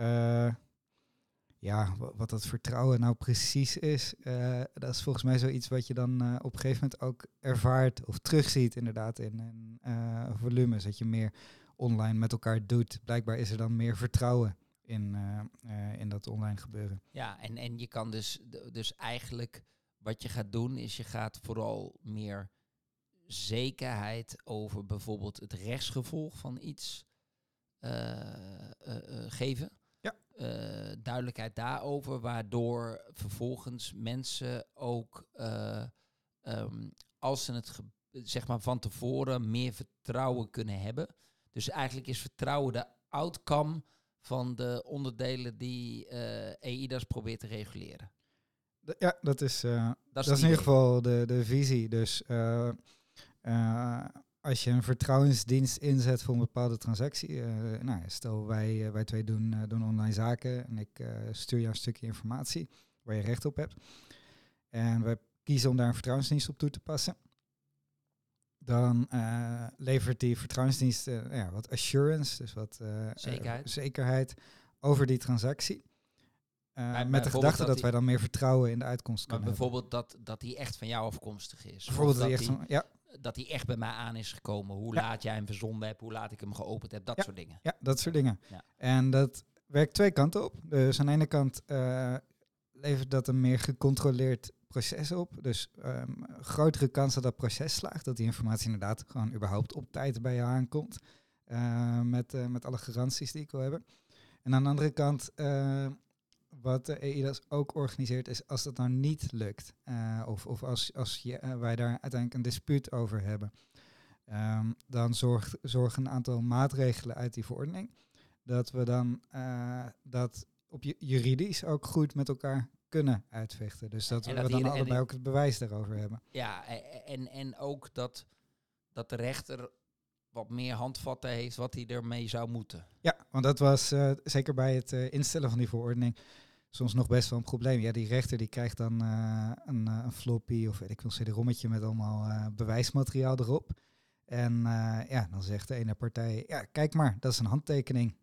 Uh, ja, wat dat vertrouwen nou precies is, uh, dat is volgens mij zoiets wat je dan uh, op een gegeven moment ook ervaart of terugziet inderdaad in, in volumes. Dat je meer online met elkaar doet. Blijkbaar is er dan meer vertrouwen in, in dat online gebeuren. Ja, en, en je kan dus, dus eigenlijk wat je gaat doen is je gaat vooral meer zekerheid over bijvoorbeeld het rechtsgevolg van iets geven. Uh, duidelijkheid daarover, waardoor vervolgens mensen ook, uh, um, als ze het zeg maar van tevoren meer vertrouwen kunnen hebben. Dus eigenlijk is vertrouwen de outcome van de onderdelen die uh, eh, EIDAS probeert te reguleren. Ja, dat is, dat is, dat is in ieder geval de, de visie. Dus als je een vertrouwensdienst inzet voor een bepaalde transactie, uh, nou, stel wij, uh, wij twee doen, uh, doen online zaken en ik stuur jou een stukje informatie waar je recht op hebt. En we kiezen om daar een vertrouwensdienst op toe te passen. Dan levert die vertrouwensdienst ja, wat assurance, dus wat zekerheid. zekerheid over die transactie. met de gedachte dat, dat wij dan meer vertrouwen in de uitkomst maar kunnen bijvoorbeeld dat, dat die echt van jou afkomstig is. Bijvoorbeeld dat die echt van, ja dat hij echt bij mij aan is gekomen. Hoe laat jij hem verzonden hebt, hoe laat ik hem geopend heb, dat soort dingen. Ja, dat soort dingen. En dat werkt twee kanten op. Dus aan de ene kant uh, levert dat een meer gecontroleerd proces op. Dus um, grotere kans dat dat proces slaagt. Dat die informatie inderdaad gewoon überhaupt op tijd bij je aankomt. Uh, met, uh, met alle garanties die ik wil hebben. En aan de andere kant wat de EIDAS ook organiseert is als dat nou niet lukt. Uh, of of als, als je, uh, wij daar uiteindelijk een dispuut over hebben. Um, dan zorgt, zorgen een aantal maatregelen uit die verordening. Dat we dan uh, dat op juridisch ook goed met elkaar kunnen uitvechten. Dus dat En we dat dan allebei ook het bewijs daarover hebben. Ja, e- en, en ook dat, dat de rechter wat meer handvatten heeft wat hij ermee zou moeten. Ja, want dat was eh, zeker bij het eh, instellen van die verordening soms nog best wel een probleem. Ja, die rechter die krijgt dan eh, een, eh, een floppy of weet ik wel, CD-rommetje met allemaal eh, bewijsmateriaal erop. En ja, dan zegt de ene partij, ja, kijk maar, dat is een handtekening.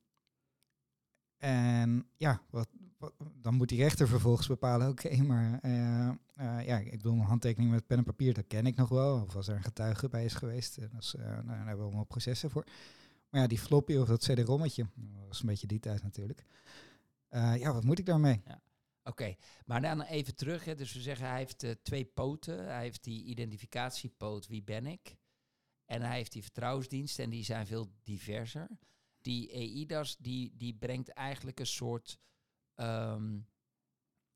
En ja, wat, dan moet die rechter vervolgens bepalen, oké, maar ja, ik bedoel een handtekening met pen en papier, dat ken ik nog wel. Of als er een getuige bij is geweest, is, eh, nou, daar hebben we allemaal processen voor. Maar ja, die floppy of dat CD-rommetje, dat was een beetje die tijd natuurlijk. Eh, ja, wat moet ik daarmee? Oké, maar dan even terug. Hè. Dus we zeggen hij heeft eh, twee poten. Hij heeft die identificatiepoot, wie ben ik? En hij heeft die vertrouwensdienst en die zijn veel diverser. Die EIDAS, die, die brengt eigenlijk een soort... ehm,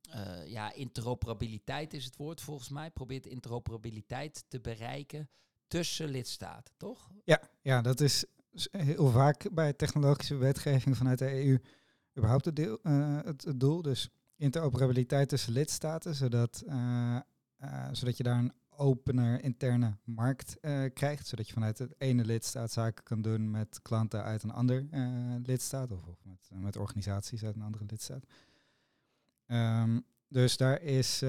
eh, ja, interoperabiliteit is het woord volgens mij. Probeert interoperabiliteit te bereiken tussen lidstaten, toch? Ja, ja, dat is heel vaak bij technologische wetgeving vanuit de EU überhaupt het, deel, eh, het, doel. Dus interoperabiliteit tussen lidstaten, zodat, eh, zodat je daar een opener interne markt krijgt. Zodat je vanuit het ene lidstaat zaken kan doen met klanten uit een ander lidstaat of, of met, met organisaties uit een andere lidstaat. Ehm, dus daar is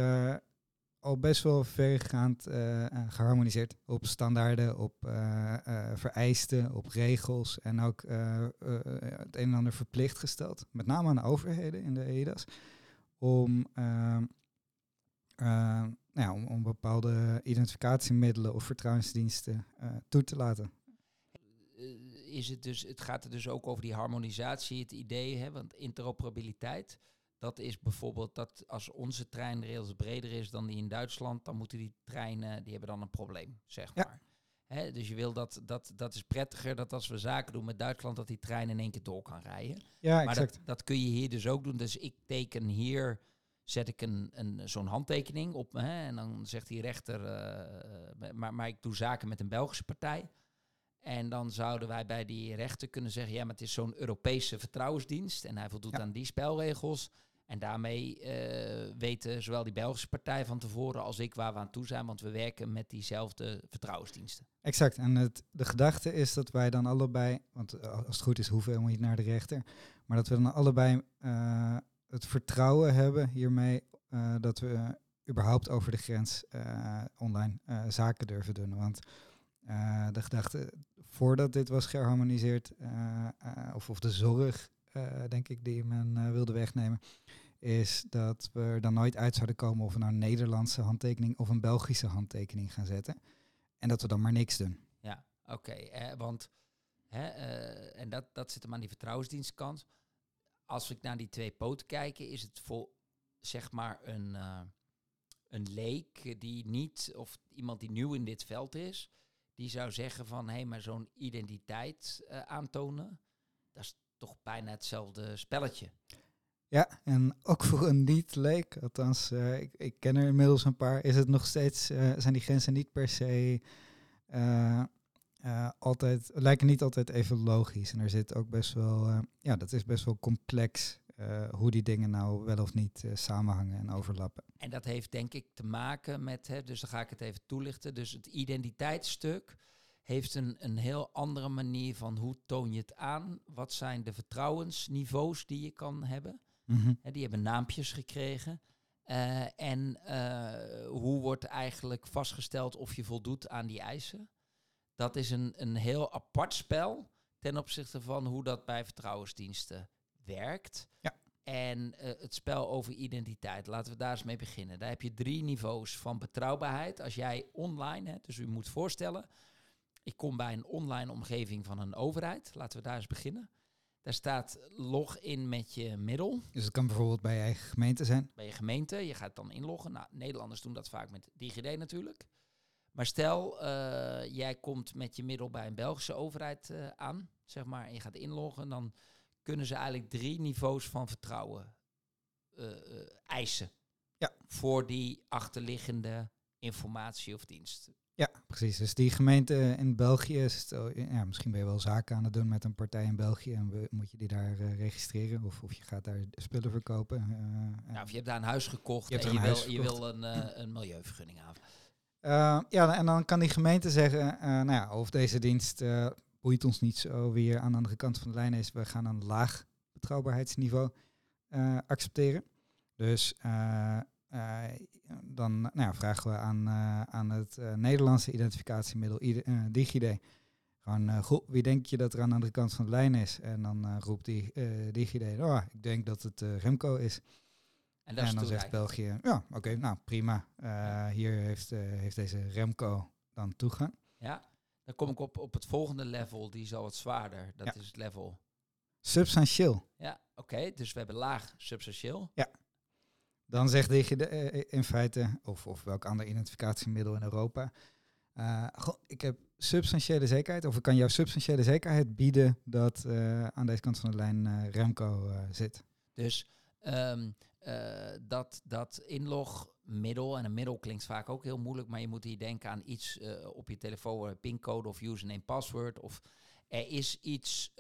al best wel vergaand eh, eh, geharmoniseerd op standaarden, op eh, eh, vereisten, op regels en ook het een en ander verplicht gesteld. Met name aan de overheden in de EIDAS. Om, ehm, eh, nou ja, om, om bepaalde identificatiemiddelen of vertrouwensdiensten toe te laten. is het dus, het gaat er dus ook over die harmonisatie, het idee, hè, want interoperabiliteit, dat is bijvoorbeeld dat als onze treinrails breder is dan die in Duitsland, dan moeten die treinen, die hebben dan een probleem, zeg Ja. maar. Dus je wil dat, dat, dat is prettiger dat als we zaken doen met Duitsland, dat die trein in één keer door kan rijden. Ja, maar exact. dat, dat kun je hier dus ook doen. Dus ik teken hier, zet ik een, een, zo'n handtekening op. Hè, en dan zegt die rechter, eh, maar, maar ik doe zaken met een Belgische partij. En dan zouden wij bij die rechter kunnen zeggen, ja, maar het is zo'n Europese vertrouwensdienst. En hij voldoet Ja. aan die spelregels. En daarmee eh, weten zowel die Belgische partij van tevoren als ik waar we aan toe zijn. Want we werken met diezelfde vertrouwensdiensten. Exact. En het, de gedachte is dat wij dan allebei, want eh, als het goed is hoeven we helemaal niet naar de rechter, maar dat we dan allebei eh, het vertrouwen hebben hiermee dat we überhaupt over de grens online zaken durven doen. Want de gedachte, voordat dit was geharmoniseerd, eh, eh, of, of de zorg, denk ik, die men eh, wilde wegnemen, is dat we er dan nooit uit zouden komen of we nou een Nederlandse handtekening of een Belgische handtekening gaan zetten. En dat we dan maar niks doen. Ja, oké. eh, want, hè, eh, en dat, dat zit hem aan die vertrouwensdienstkant. Als ik naar die twee poten kijk, is het voor, zeg maar, een, eh, een leek die niet, of iemand die nieuw in dit veld is, die zou zeggen van, hé, maar zo'n identiteit eh, aantonen, dat is toch bijna hetzelfde spelletje. Ja, en ook voor een niet-leek, althans, eh, ik, ik ken er inmiddels een paar, is het nog steeds, eh, zijn die grenzen niet per se eh, altijd, lijken niet altijd even logisch. En er zit ook best wel, ja, dat is best wel complex hoe die dingen nou wel of niet samenhangen en overlappen. En dat heeft denk ik te maken met, hè, dus dan ga ik het even toelichten. Dus het identiteitsstuk heeft een, een heel andere manier van hoe toon je het aan. Wat zijn de vertrouwensniveaus die je kan hebben? Hè, die hebben naampjes gekregen. Eh, en eh, hoe wordt eigenlijk vastgesteld of je voldoet aan die eisen? Dat is een, een heel apart spel ten opzichte van hoe dat bij vertrouwensdiensten werkt. Ja. En eh, het spel over identiteit, laten we daar eens mee beginnen. Daar heb je drie niveaus van betrouwbaarheid. Als jij online, hè, dus u moet voorstellen, ik kom bij een online omgeving van een overheid. Laten we daar eens beginnen. Daar staat log in met je middel Dus het kan bijvoorbeeld bij je eigen gemeente zijn. bij je gemeente. Je gaat dan inloggen. Nou, Nederlanders doen dat vaak met DigiD natuurlijk. Maar stel, eh, jij komt met je middel bij een Belgische overheid eh, aan, zeg maar, en je gaat inloggen, dan kunnen ze eigenlijk drie niveaus van vertrouwen eh, eisen. Ja. Voor die achterliggende informatie of dienst. Ja, precies. Dus die gemeente in België, stel, ja, misschien ben je wel zaken aan het doen met een partij in België en moet je die daar uh, registreren of, of je gaat daar spullen verkopen. Uh, ja, of je hebt daar een huis gekocht je en je, wil, je wil een, uh, een milieuvergunning hebben. ja, en dan kan die gemeente zeggen, nou ja, of deze dienst boeit ons niet zo wie aan de andere kant van de lijn is. We gaan een laag betrouwbaarheidsniveau accepteren. Dus dan nou ja, vragen we aan, uh, aan het uh, Nederlandse identificatiemiddel DigiD. Gewoon, goh, wie denk je dat er aan de andere kant van de lijn is? En dan roept die DigiD, oh, ik denk dat het Remco is. En, en dan zegt België, ja, oké, nou prima. Hier heeft, heeft deze Remco dan toegang. Ja, dan kom ik op, op het volgende level, die is al wat zwaarder. Dat is het level... Substantieel. Ja, oké, dus we hebben laag substantieel. Ja. Dan zegt je uh, in feite, of, of welk ander identificatiemiddel in Europa, uh, ik heb substantiële zekerheid, of ik kan jou substantiële zekerheid bieden dat aan deze kant van de lijn Remco zit. Dus um, dat, dat inlogmiddel, en een middel klinkt vaak ook heel moeilijk, maar je moet hier denken aan iets op je telefoon, pincode of username, password, of er is iets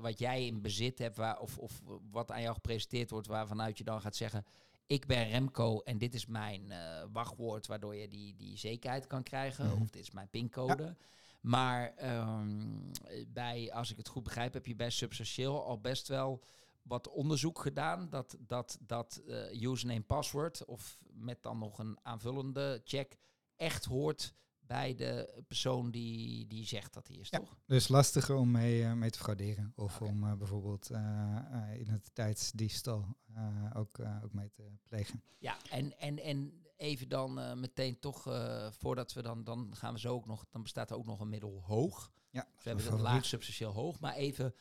wat jij in bezit hebt, waar, of, of wat aan jou gepresenteerd wordt, waarvanuit je dan gaat zeggen, ik ben Remco en dit is mijn uh, wachtwoord waardoor je die, die zekerheid kan krijgen. Mhm. Of dit is mijn pincode. Maar um, bij, als ik het goed begrijp, heb je bij Substantieel al best wel wat onderzoek gedaan. Dat dat, dat uh, username password of met dan nog een aanvullende check echt hoort bij de persoon die, die zegt dat hij is, ja, toch? Dus lastiger om mee, uh, mee te frauderen. Of om uh, bijvoorbeeld uh, identiteitsdiefstal ook, ook mee te plegen. Ja, en, en, en even dan meteen toch, voordat we dan, dan gaan we zo ook nog, dan bestaat er ook nog een middel hoog. Ja, dus we hebben het laag substantieel hoog, maar even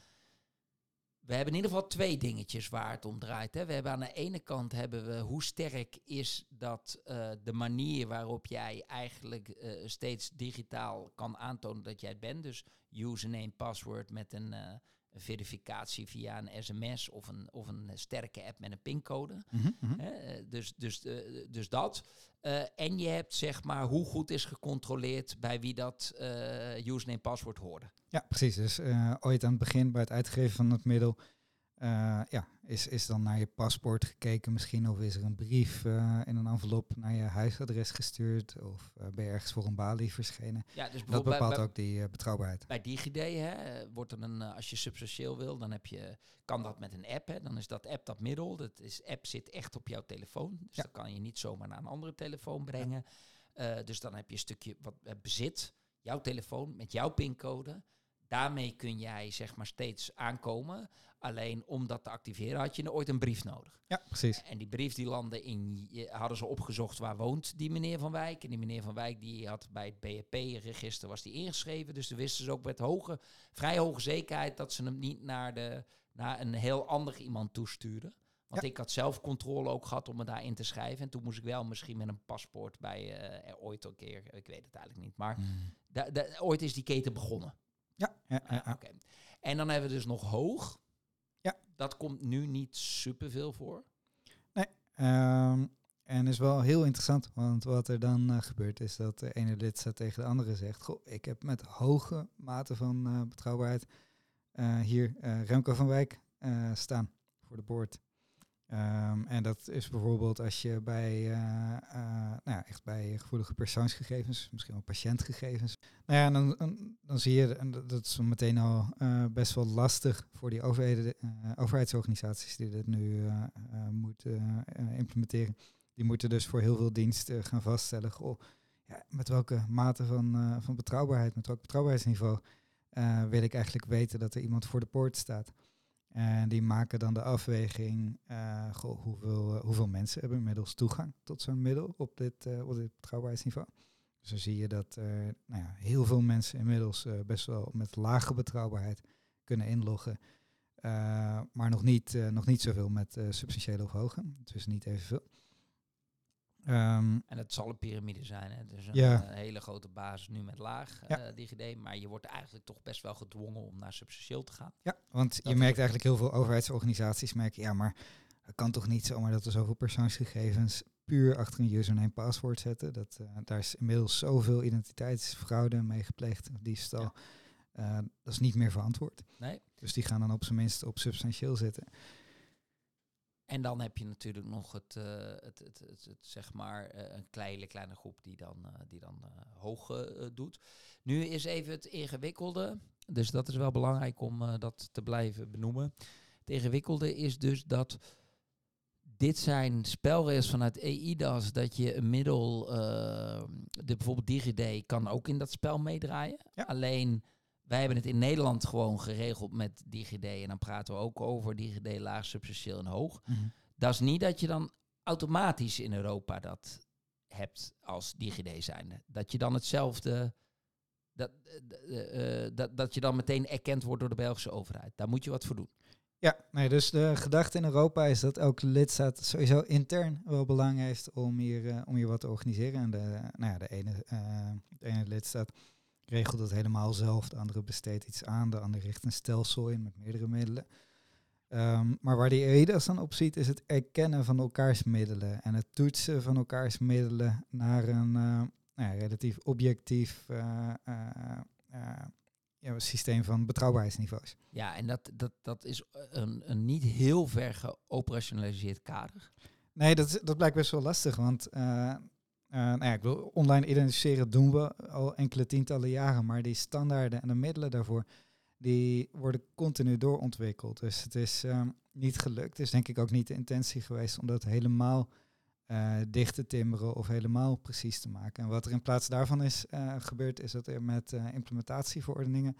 we hebben in ieder geval twee dingetjes waar het om draait. Hè. We hebben aan de ene kant hebben we hoe sterk is dat uh, de manier waarop jij eigenlijk uh, steeds digitaal kan aantonen dat jij het bent. Dus username, password met een, uh, verificatie via een sms of een, of een sterke app met een pincode. Mm -hmm. dus, dus, dus dat. en je hebt zeg maar hoe goed is gecontroleerd bij wie dat username, password hoorde. Ja, precies. Dus ooit aan het begin bij het uitgeven van het middel uh, ja, is, is dan naar je paspoort gekeken misschien? Of is er een brief uh, in een envelop naar je huisadres gestuurd? Of uh, ben je ergens voor een balie verschenen? Ja, dus dat bepaalt ook die betrouwbaarheid. Bij DigiD hè, wordt er een, als je substantieel wil, dan heb je, kan dat met een app. Hè, dan is dat app dat middel. Dat is, app zit echt op jouw telefoon. Dus ja. dat kan je niet zomaar naar een andere telefoon brengen. dus dan heb je een stukje wat bezit. Jouw telefoon met jouw pincode daarmee kun jij zeg maar steeds aankomen. Alleen om dat te activeren had je ooit een brief nodig. Ja, precies. En die brief die landde in, hadden ze opgezocht waar woont die meneer Van Wijk. En die meneer Van Wijk die had bij het BHP-register was die ingeschreven. Dus ze wisten ze ook met hoge, vrij hoge zekerheid dat ze hem niet naar, de, naar een heel ander iemand toestuurden. Want ik had zelf controle ook gehad om me daarin te schrijven. En toen moest ik wel misschien met een paspoort bij uh, ooit een keer, ik weet het eigenlijk niet. Maar mm. ooit is die keten begonnen. Ja, ja, ja, ah, En dan hebben we dus nog hoog. Dat komt nu niet superveel voor. Nee. Um, en is wel heel interessant, want wat er dan uh, gebeurt is dat de ene lidstaat tegen de andere zegt: Goh, ik heb met hoge mate van uh, betrouwbaarheid uh, hier Remco van Wijk staan voor de boord. Um, en dat is bijvoorbeeld als je bij, uh, uh, nou ja, echt bij gevoelige persoonsgegevens, misschien wel patiëntgegevens. Nou ja, dan, dan, zie je, en dat is meteen al uh, best wel lastig voor die overheden, overheidsorganisaties die dit nu moeten implementeren. Die moeten dus voor heel veel diensten gaan vaststellen, goh, ja, met welke mate van, van betrouwbaarheid, met welk betrouwbaarheidsniveau wil ik eigenlijk weten dat er iemand voor de poort staat. En die maken dan de afweging, goh, hoeveel, uh, hoeveel mensen hebben inmiddels toegang tot zo'n middel op dit, op dit betrouwbaarheidsniveau. Dus dan zie je dat nou ja, heel veel mensen inmiddels best wel met lage betrouwbaarheid kunnen inloggen. maar nog niet, nog niet zoveel met substantiële of hoge, dus niet evenveel. Um, en het zal een piramide zijn. Hè? Dus een, ja. een hele grote basis nu met laag ja. uh, DigiD. Maar je wordt eigenlijk toch best wel gedwongen om naar substantieel te gaan. Ja, want je merkt eigenlijk heel veel overheidsorganisaties merken, ja, maar het kan toch niet zomaar dat er zoveel persoonsgegevens puur achter een username paswoord zetten. Dat, uh, daar is inmiddels zoveel identiteitsfraude mee gepleegd, diefstal. Uh, dat is niet meer verantwoord. Nee. Dus die gaan dan op zijn minst op substantieel zitten. En dan heb je natuurlijk nog het, uh, het, het, het, zeg maar, een kleine, kleine groep die dan, die dan hoog doet. Nu is even het ingewikkelde. Dus dat is wel belangrijk om dat te blijven benoemen. Het ingewikkelde is dus dat dit zijn spelregels vanuit EIDAS dat je een middel, de, bijvoorbeeld DigiD, kan ook in dat spel meedraaien. Alleen wij hebben het in Nederland gewoon geregeld met DigiD en dan praten we ook over DigiD laag, substantieel en hoog. Mhm. Dat is niet dat je dan automatisch in Europa dat hebt als DigiD zijnde. Dat je dan hetzelfde, dat, uh, dat, dat je dan meteen erkend wordt door de Belgische overheid. Daar moet je wat voor doen. Ja, nee, dus de gedachte in Europa is dat elke lidstaat sowieso intern wel belang heeft om hier, uh, om hier wat te organiseren. En de, nou ja, de, ene, uh, de ene lidstaat regelt het helemaal zelf, de andere besteedt iets aan, de andere richt een stelsel in met meerdere middelen. Um, maar waar die EIDAS dan op ziet, is het erkennen van elkaars middelen en het toetsen van elkaars middelen naar een uh, nou ja, relatief objectief ja, een systeem van betrouwbaarheidsniveaus. Ja, en dat, dat, dat is een, een niet heel ver geoperationaliseerd kader. Nee, dat, dat blijkt best wel lastig, want uh, uh, nou ja, ik wil online identificeren doen we al enkele tientallen jaren, maar die standaarden en de middelen daarvoor, die worden continu doorontwikkeld. Dus het is um, niet gelukt. Het is denk ik ook niet de intentie geweest om dat helemaal uh, dicht te timmeren of helemaal precies te maken. En wat er in plaats daarvan is uh, gebeurd, is dat er met uh, implementatieverordeningen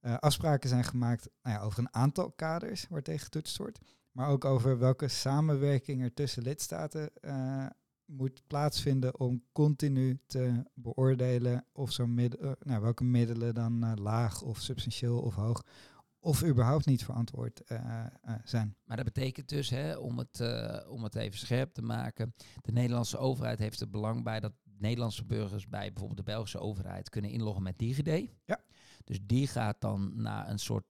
afspraken zijn gemaakt nou ja, over een aantal kaders waar tegen getoetst wordt, maar ook over welke samenwerking er tussen lidstaten moet plaatsvinden om continu te beoordelen of zo middel, nou, welke middelen dan laag of substantieel of hoog of überhaupt niet verantwoord uh, uh, zijn. Maar dat betekent dus, hè, om, het, om het even scherp te maken, de Nederlandse overheid heeft er belang bij dat Nederlandse burgers bij bijvoorbeeld de Belgische overheid kunnen inloggen met DigiD. Ja. Dus die gaat dan naar een soort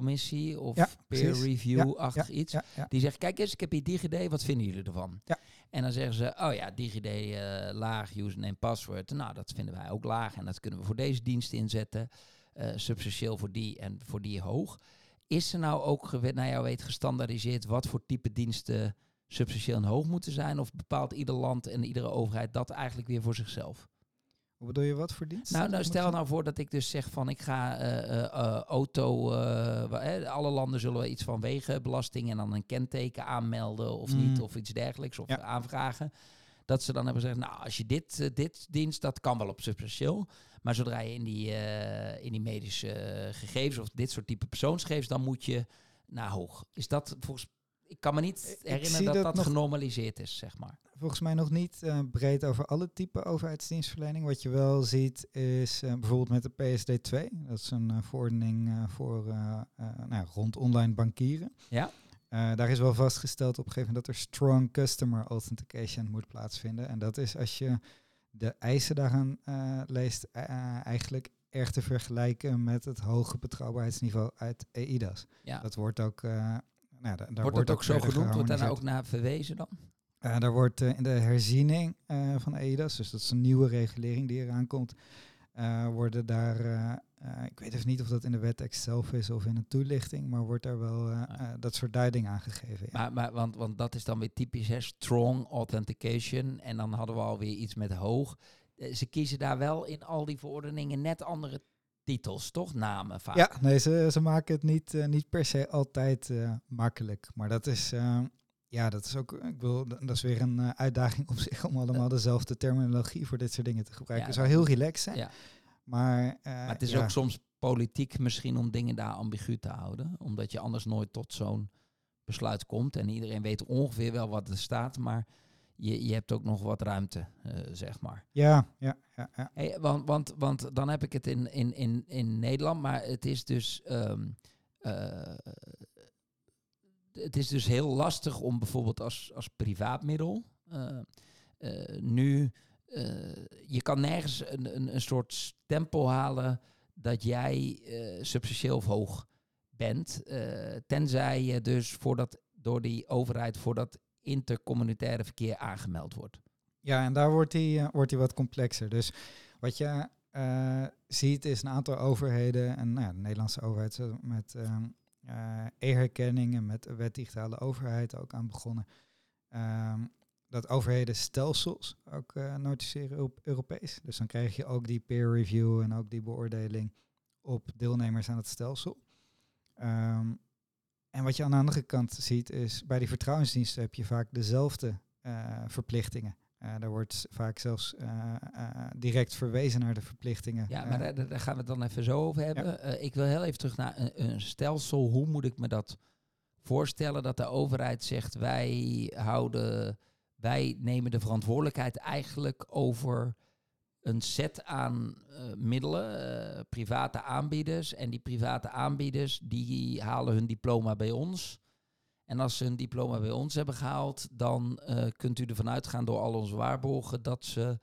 notificatiecommissie of ja, peer review-achtig ja, iets. ja. Die zegt, kijk eens, ik heb hier DigiD, wat vinden jullie ervan? Ja. En dan zeggen ze, oh ja, DigiD laag, username, password. Nou, dat vinden wij ook laag en dat kunnen we voor deze dienst inzetten uh, substantieel voor die en voor die hoog. Is er nou ook, naar jou weet, gestandaardiseerd wat voor type diensten substantieel en hoog moeten zijn? Of bepaalt ieder land en iedere overheid dat eigenlijk weer voor zichzelf? Hoe bedoel je wat voor dienst? Nou, nou stel nou voor dat ik dus zeg van ik ga uh, uh, auto, alle landen zullen iets van wegenbelasting en dan een kenteken aanmelden of Mm. niet of iets dergelijks of Ja. aanvragen. Dat ze dan hebben gezegd, nou als je dit, dit dienst, dat kan wel op substantieel. Maar zodra je in die, in die medische gegevens of dit soort type persoonsgegevens, dan moet je naar hoog. Is dat volgens ik kan me niet herinneren dat dat, genormaliseerd is, zeg maar. Volgens mij nog niet eh, breed over alle typen overheidsdienstverlening. Wat je wel ziet is eh, bijvoorbeeld met de PSD2. Dat is een eh, verordening voor nou, rond online bankieren. Ja. Daar is wel vastgesteld op een gegeven moment dat er strong customer authentication moet plaatsvinden. En dat is als je de eisen daaraan leest, eigenlijk erg te vergelijken met het hoge betrouwbaarheidsniveau uit EIDAS. Ja. Dat wordt ook, nou, da- daar wordt dat ook zo genoemd? Wordt daar nou ook naar verwezen dan? Uh, daar wordt uh, in de herziening uh, van EIDAS, dus dat is een nieuwe regulering die eraan komt, worden daar, ik weet even niet of dat in de wettekst zelf is of in een toelichting, maar wordt daar wel Ja. dat soort duiding aangegeven. Ja. Maar, maar, want, want dat is dan weer typisch, hè? strong authentication. En dan hadden we alweer iets met hoog. Eh, Ze kiezen daar wel in al die verordeningen net andere titels, toch? Namen vaak. ja, nee, ze, ze maken het niet, uh, niet per se altijd uh, makkelijk, maar dat is, uh, ja, dat is ook, ik wil, dat is weer een uitdaging op zich om allemaal dezelfde terminologie voor dit soort dingen te gebruiken. Ja, Het zou heel relaxed zijn, Ja. maar, Maar het is ja, ook soms politiek misschien om dingen daar ambigu te houden. Omdat je anders nooit tot zo'n besluit komt. En iedereen weet ongeveer wel wat er staat. Maar je, je hebt ook nog wat ruimte, uh, zeg maar. Ja, ja, ja. ja. Hey, want, want, want dan heb ik het in, in, in, in Nederland. Maar het is dus... Um, uh, het is dus heel lastig om bijvoorbeeld als, als privaatmiddel uh, nu je kan nergens een, een, een soort stempel halen dat jij substantieel of hoog bent. Tenzij je dus voordat door die overheid voor dat intercommunitaire verkeer aangemeld wordt. Ja, en daar wordt hij uh, wordt wat complexer. Dus wat je uh, ziet is een aantal overheden, en nou ja, de Nederlandse overheid met uh, e-herkenning en met wet digitale overheid ook aan begonnen. Um, dat overheden stelsels ook noticeren op Europees. Dus dan krijg je ook die peer review en ook die beoordeling op deelnemers aan het stelsel. Um, en wat je aan de andere kant ziet is, bij die vertrouwensdiensten heb je vaak dezelfde uh, verplichtingen. Uh, daar wordt vaak zelfs uh, direct verwezen naar de verplichtingen. Ja, maar daar, daar, gaan we het dan even zo over hebben. Ja. ik wil heel even terug naar een, een, stelsel. Hoe moet ik me dat voorstellen dat de overheid zegt wij houden, wij nemen de verantwoordelijkheid eigenlijk over een set aan uh, middelen, uh, private aanbieders. En die private aanbieders die halen hun diploma bij ons. En als ze hun diploma bij ons hebben gehaald, dan uh, kunt u ervan uitgaan door al onze waarborgen dat ze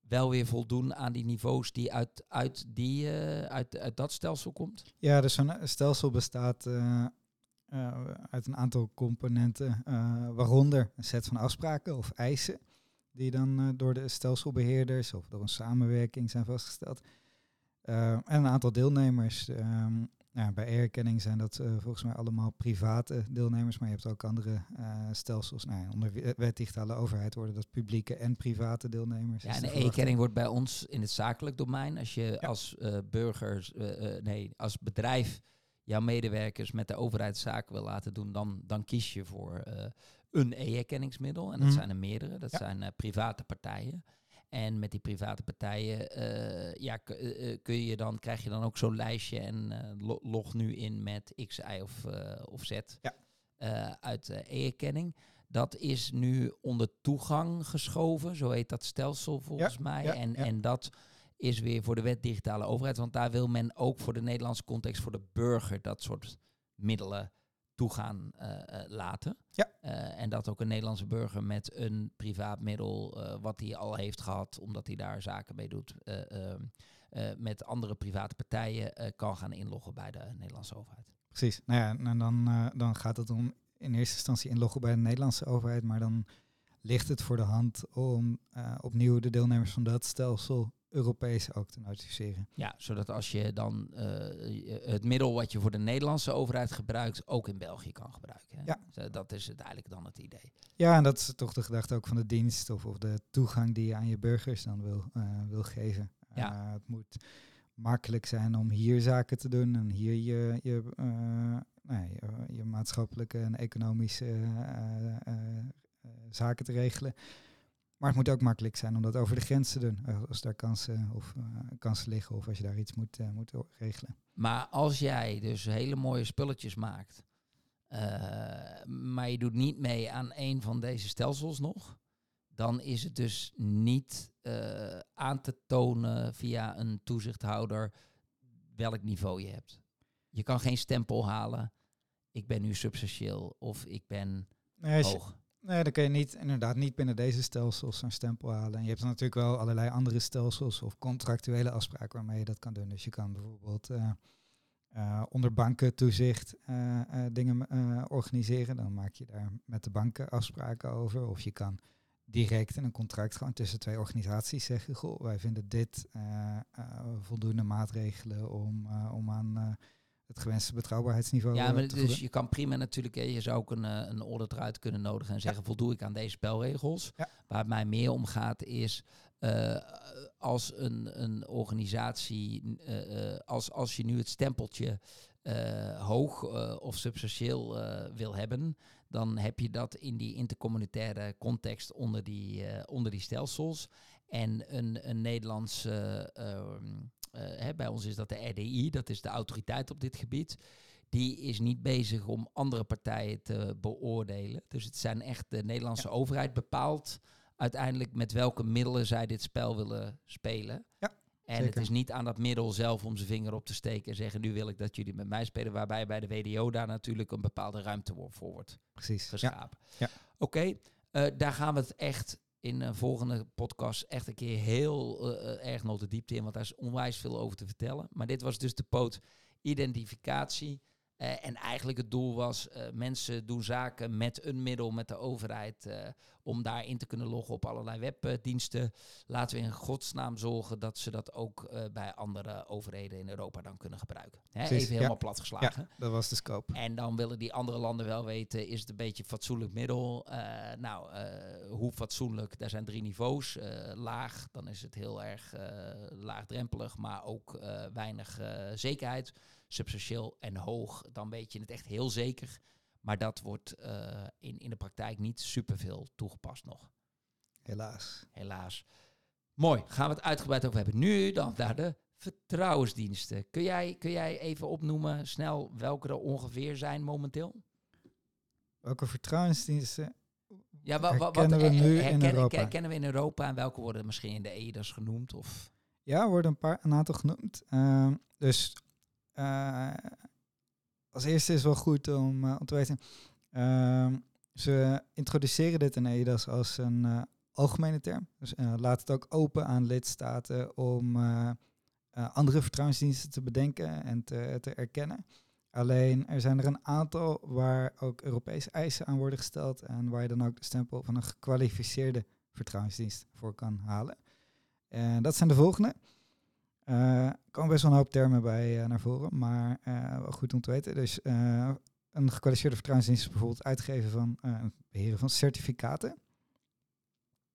wel weer voldoen aan die niveaus die uit, uit, die, uit, uit dat stelsel komt? Ja, dus zo'n stelsel bestaat uit een aantal componenten, waaronder een set van afspraken of eisen die dan uh, door de stelselbeheerders of door een samenwerking zijn vastgesteld. Uh, en een aantal deelnemers. Um, ja, bij erkenning zijn dat uh, volgens mij allemaal private deelnemers, maar je hebt ook andere stelsels. Nou, onder wet digitale overheid worden dat publieke en private deelnemers. Ja, en de erkenning wordt bij ons in het zakelijk domein. Als je ja. als burgers, nee, als bedrijf jouw medewerkers met de overheid zaken wil laten doen, dan, dan kies je voor een e-erkenningsmiddel. En dat mm. zijn er meerdere. Dat ja. zijn uh, private partijen. En met die private partijen uh, ja, uh, kun je dan, krijg je dan ook zo'n lijstje en lo log nu in met X, Y of, of Z ja. uit e-erkenning. Dat is nu onder toegang geschoven, zo heet dat stelsel volgens ja, mij. en, en dat is weer voor de wet digitale overheid, want daar wil men ook voor de Nederlandse context, voor de burger, dat soort middelen toegaan uh, laten. Ja. Uh, en dat ook een Nederlandse burger met een privaat middel, wat hij al heeft gehad, omdat hij daar zaken mee doet, ehm, met andere private partijen kan gaan inloggen bij de Nederlandse overheid. Precies. Nou ja, en dan, dan gaat het om in eerste instantie inloggen bij de Nederlandse overheid, maar dan ligt het voor de hand om opnieuw de deelnemers van dat stelsel Europees ook te notificeren. Ja, zodat als je dan uh, het middel wat je voor de Nederlandse overheid gebruikt, ook in België kan gebruiken. Hè? Ja. Dat is uiteindelijk dan het idee. Ja, en dat is toch de gedachte ook van de dienst of, of de toegang die je aan je burgers dan wil, uh, wil geven. Ja. Uh, het moet makkelijk zijn om hier zaken te doen en hier je, je, nou, je, je, maatschappelijke en economische zaken te regelen. Maar het moet ook makkelijk zijn om dat over de grens te doen. Eh, als daar kansen, of, uh, kansen liggen of als je daar iets moet, uh, moet regelen. Maar als jij dus hele mooie spulletjes maakt, uh, maar je doet niet mee aan een van deze stelsels nog, dan is het dus niet aan te tonen via een toezichthouder welk niveau je hebt. Je kan geen stempel halen. Ik ben nu substantieel of ik ben nee, hoog. Nee, dan kun je niet, inderdaad niet binnen deze stelsels een stempel halen. En je hebt natuurlijk wel allerlei andere stelsels of contractuele afspraken waarmee je dat kan doen. Dus je kan bijvoorbeeld uh, uh, onder bankentoezicht uh, dingen organiseren. Dan maak je daar met de banken afspraken over. Of je kan direct in een contract gewoon tussen twee organisaties zeggen... Goh, wij vinden dit voldoende maatregelen om, om aan het gewenste betrouwbaarheidsniveau. Ja, maar dus je kan prima natuurlijk, je zou ook een, eh, een audit eruit kunnen nodigen en zeggen, voldoe ik aan deze spelregels? Waar het mij meer om gaat is, uh, als een, een organisatie, uh, als, als je nu het stempeltje hoog of substantieel wil hebben, dan heb je dat in die intercommunitaire context onder die, onder die stelsels. En een, een Nederlandse ehm, hè, bij ons is dat de RDI, dat is de autoriteit op dit gebied. Die is niet bezig om andere partijen te beoordelen. Dus het zijn echt de Nederlandse overheid bepaalt uiteindelijk met welke middelen zij dit spel willen spelen. Ja. En het is niet aan dat middel zelf om zijn vinger op te steken en zeggen: Nu wil ik dat jullie met mij spelen. Waarbij bij de WDO daar natuurlijk een bepaalde ruimte voor wordt Precies. geschapen. Ja. Oké, uh, daar gaan we het echt in een volgende podcast echt een keer heel uh, erg nog de diepte in, want daar is onwijs veel over te vertellen. Maar dit was dus de poot identificatie Eh, en eigenlijk het doel was, eh, mensen doen zaken met een middel, met de overheid, eh, om daarin te kunnen loggen op allerlei webdiensten. Laten we in godsnaam zorgen dat ze dat ook bij andere overheden in Europa dan kunnen gebruiken. Hè, Precies, even helemaal ja. plat geslagen. Ja, dat was de scope. En dan willen die andere landen wel weten, is het een beetje een fatsoenlijk middel? Nou, hoe fatsoenlijk? Daar zijn drie niveaus. Laag, dan is het heel erg laagdrempelig, maar ook weinig zekerheid. Substantieel en hoog, dan weet je het echt heel zeker. Maar dat wordt eh, in, in de praktijk niet superveel toegepast nog, Helaas. helaas. Mooi, gaan we het uitgebreid over hebben. Nu dan naar de vertrouwensdiensten. Kun jij, kun jij even opnoemen snel welke er ongeveer zijn momenteel? Welke vertrouwensdiensten? Ja, wa, wa, wat Herkennen we nu in herkennen- Europa? Kennen we in Europa en welke worden misschien in de EIDAS genoemd? Of? Ja, worden een, paar, een aantal genoemd. Ehm, dus eh, als eerste is wel goed om, eh, te weten. ehm, ze introduceren dit in EIDAS als een eh, algemene term. Dus laat het ook open aan lidstaten om andere vertrouwensdiensten te bedenken en te, te erkennen. Alleen er zijn er een aantal waar ook Europese eisen aan worden gesteld en waar je dan ook de stempel van een gekwalificeerde vertrouwensdienst voor kan halen. En dat zijn de volgende. Eh, Er komen best wel een hoop termen bij eh, naar voren, maar eh, wel goed om te weten. Dus eh, een gekwalificeerde vertrouwensdienst is bijvoorbeeld uitgeven van eh, het beheren van certificaten.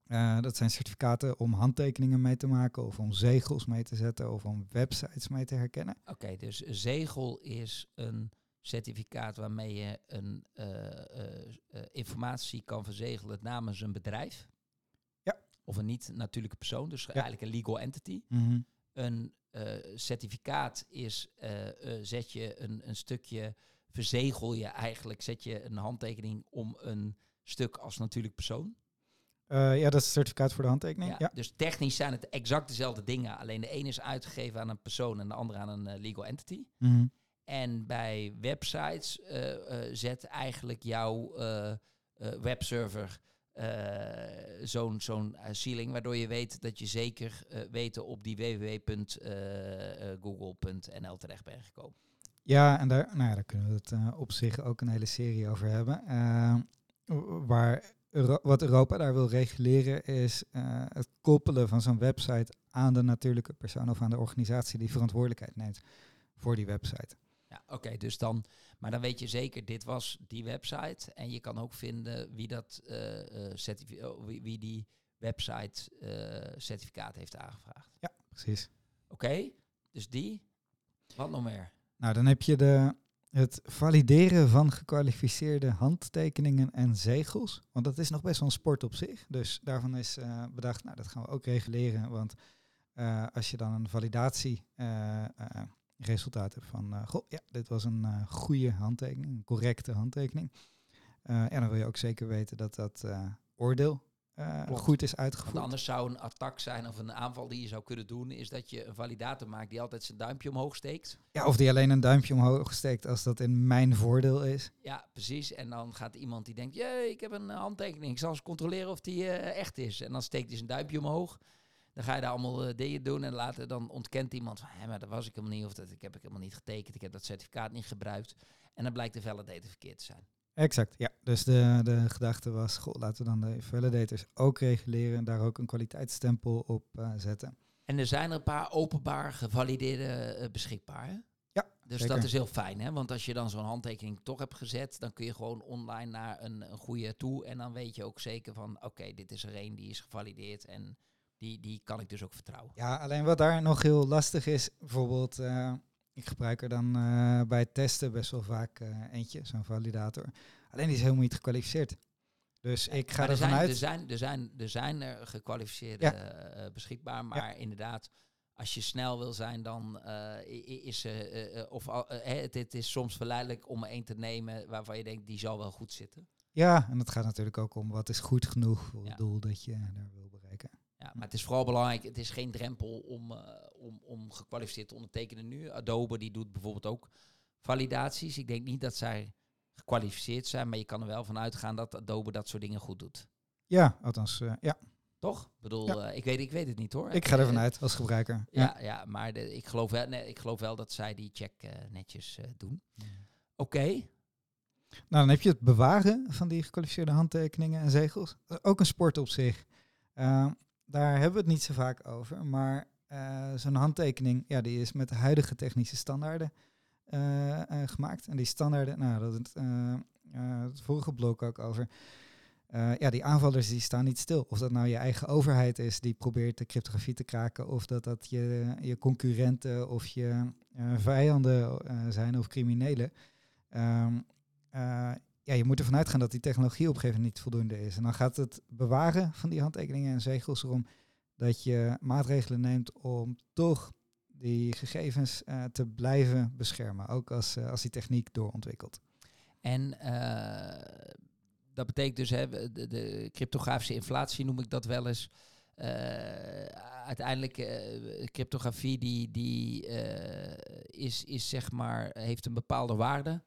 Eh, dat zijn certificaten om handtekeningen mee te maken, of om zegels mee te zetten, of om websites mee te herkennen. Oké, dus een zegel is een certificaat waarmee je een eh, eh, eh, informatie kan verzegelen namens een bedrijf. Ja. Of een niet-natuurlijke persoon, dus eigenlijk een legal entity. Een eh, certificaat is, eh, eh, zet je een, een stukje, verzegel je eigenlijk, zet je een handtekening om een stuk als natuurlijk persoon. Ja, dat is het certificaat voor de handtekening. Ja, Ja. Dus technisch zijn het exact dezelfde dingen. Alleen de ene is uitgegeven aan een persoon en de andere aan een legal entity. Mhm. En bij websites zet eigenlijk jouw webserver zo'n zo'n eh, ceiling, waardoor je weet dat je zeker eh weten op die www.google.nl terecht bent gekomen. Ja, en daar, nou ja, daar kunnen we het eh, op zich ook een hele serie over hebben. Eh, waar wat Europa daar wil reguleren is eh, het koppelen van zo'n website aan de natuurlijke persoon of aan de organisatie die verantwoordelijkheid neemt voor die website. Ja, oké, dus dan, maar dan weet je zeker, dit was die website. En je kan ook vinden wie dat oh, wie, wie die website eh, certificaat heeft aangevraagd. Precies. Oké, dus die. Wat nog meer? Nou, dan heb je de, het valideren van gekwalificeerde handtekeningen en zegels. Want dat is nog best wel een sport op zich. Dus daarvan is bedacht, nou, dat gaan we ook reguleren. Want als je dan een validatieresultaat hebt van, eh, goh, ja, dit was een eh, goede handtekening, een correcte handtekening. Eh ja, dan wil je ook zeker weten dat dat oordeel goed is Want uitgevoerd. anders zou een attack zijn of een aanval die je zou kunnen doen, is dat je een validator maakt die altijd zijn duimpje omhoog steekt. Ja, of die alleen een duimpje omhoog steekt als dat in mijn voordeel is. Ja, precies. En dan gaat iemand die denkt, jee, ik heb een handtekening, ik zal eens controleren of die echt is. En dan steekt hij zijn duimpje omhoog. Dan ga je daar allemaal eh, dingen doen en later dan ontkent iemand van, hé, maar dat was ik helemaal niet, of dat ik heb ik helemaal niet getekend, ik heb dat certificaat niet gebruikt. En dan blijkt de validator verkeerd te zijn. Exact, ja. Dus de, de gedachte was, goh, laten we dan de validators ook reguleren en daar ook een kwaliteitsstempel op eh, zetten. En er zijn er een paar openbaar gevalideerde eh, beschikbaar. Hè? Ja, Dus zeker. dat is heel fijn, hè? Want als je dan zo'n handtekening toch hebt gezet, dan kun je gewoon online naar een, een goede toe. En dan weet je ook zeker van, oké, dit is er een die is gevalideerd en die, die kan ik dus ook vertrouwen. Ja, alleen wat daar nog heel lastig is, bijvoorbeeld, eh, ik gebruik er dan eh, bij het testen best wel vaak eh, eentje, zo'n validator. Alleen die is helemaal niet gekwalificeerd. Dus ik ga er ervan zijn, uit... Er zijn, er, zijn, er zijn er gekwalificeerde Ja. beschikbaar, maar inderdaad, als je snel wil zijn, dan is of het, het is soms verleidelijk om er een te nemen waarvan je denkt, die zal wel goed zitten. Ja, en het gaat natuurlijk ook om wat is goed genoeg voor het doel dat je daar wil. Ja, maar het is vooral belangrijk, het is geen drempel om, eh, om, om gekwalificeerd te ondertekenen nu. Adobe die doet bijvoorbeeld ook validaties. Ik denk niet dat zij gekwalificeerd zijn, maar je kan er wel van uitgaan dat Adobe dat soort dingen goed doet. Ja, althans, eh, ja, Toch? Ik bedoel, Ja. eh, ik, weet, ik weet het niet hoor. ik ga ervan Eh, uit als gebruiker. Ja, ja maar de, ik, geloof wel, nee, ik geloof wel dat zij die check netjes doen. Oké. Nou, dan heb je het bewaren van die gekwalificeerde handtekeningen en zegels. Ook een sport op zich. Uh, daar hebben we het niet zo vaak over. Maar uh, zo'n handtekening, ja, die is met de huidige technische standaarden uh, gemaakt. En die standaarden, nou, dat het, het vorige blok ook over. ja, die aanvallers die staan niet stil. Of dat nou je eigen overheid is die probeert de cryptografie te kraken. Of dat dat je, je concurrenten of je vijanden zijn of criminelen. Um, ja, je moet ervan uitgaan dat die technologie op een gegeven moment niet voldoende is. En dan gaat het bewaren van die handtekeningen en zegels erom dat je maatregelen neemt om toch die gegevens uh, te blijven beschermen, ook als, uh, als die techniek doorontwikkelt. En dat betekent dus, hè, de, de, cryptografische inflatie noem ik dat wel eens. uiteindelijk, cryptografie die, die is, is zeg maar, heeft een bepaalde waarde.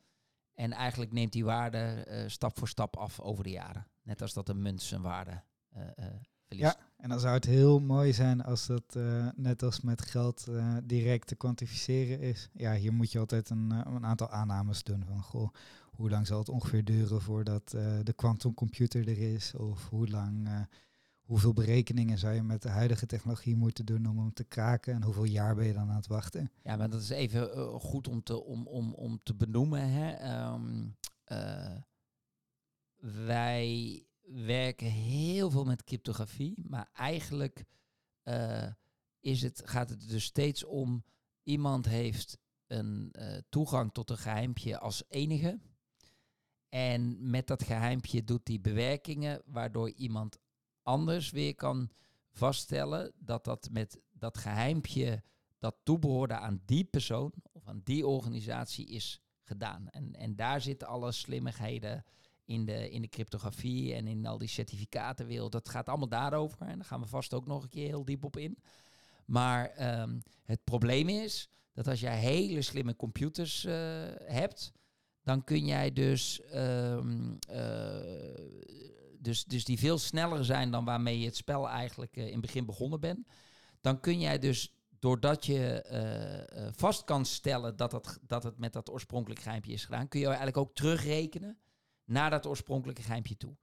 En eigenlijk neemt die waarde uh, stap voor stap af over de jaren. Net als dat een munt zijn waarde uh, uh, verliest. Ja, en dan zou het heel mooi zijn als dat net als met geld direct te kwantificeren is. Ja, hier moet je altijd een, een aantal aannames doen van goh, hoe lang zal het ongeveer duren voordat de quantumcomputer er is? Of hoe lang hoeveel berekeningen zou je met de huidige technologie moeten doen om hem te kraken en hoeveel jaar ben je dan aan het wachten? Ja, maar dat is even uh, goed om te, om, om, om te benoemen. Hè. Um, uh, wij werken heel veel met cryptografie, maar eigenlijk uh, is het, gaat het dus steeds om iemand heeft een toegang tot een geheimpje als enige. En met dat geheimpje doet hij bewerkingen waardoor iemand anders weer kan vaststellen dat dat met dat geheimpje dat toebehoorde aan die persoon of aan die organisatie is gedaan. En, en daar zitten alle slimmigheden in de, in de cryptografie en in al die certificatenwereld. Dat gaat allemaal daarover en daar gaan we vast ook nog een keer heel diep op in. Maar um, het probleem is dat als jij hele slimme computers uh, hebt, dan kun jij dus um, uh, dus, dus die veel sneller zijn dan waarmee je het spel eigenlijk uh, in het begin begonnen bent. Dan kun jij dus, doordat je uh, uh, vast kan stellen dat het, dat het met dat oorspronkelijke geheimpje is gedaan, kun je eigenlijk ook terugrekenen naar dat oorspronkelijke geheimpje toe.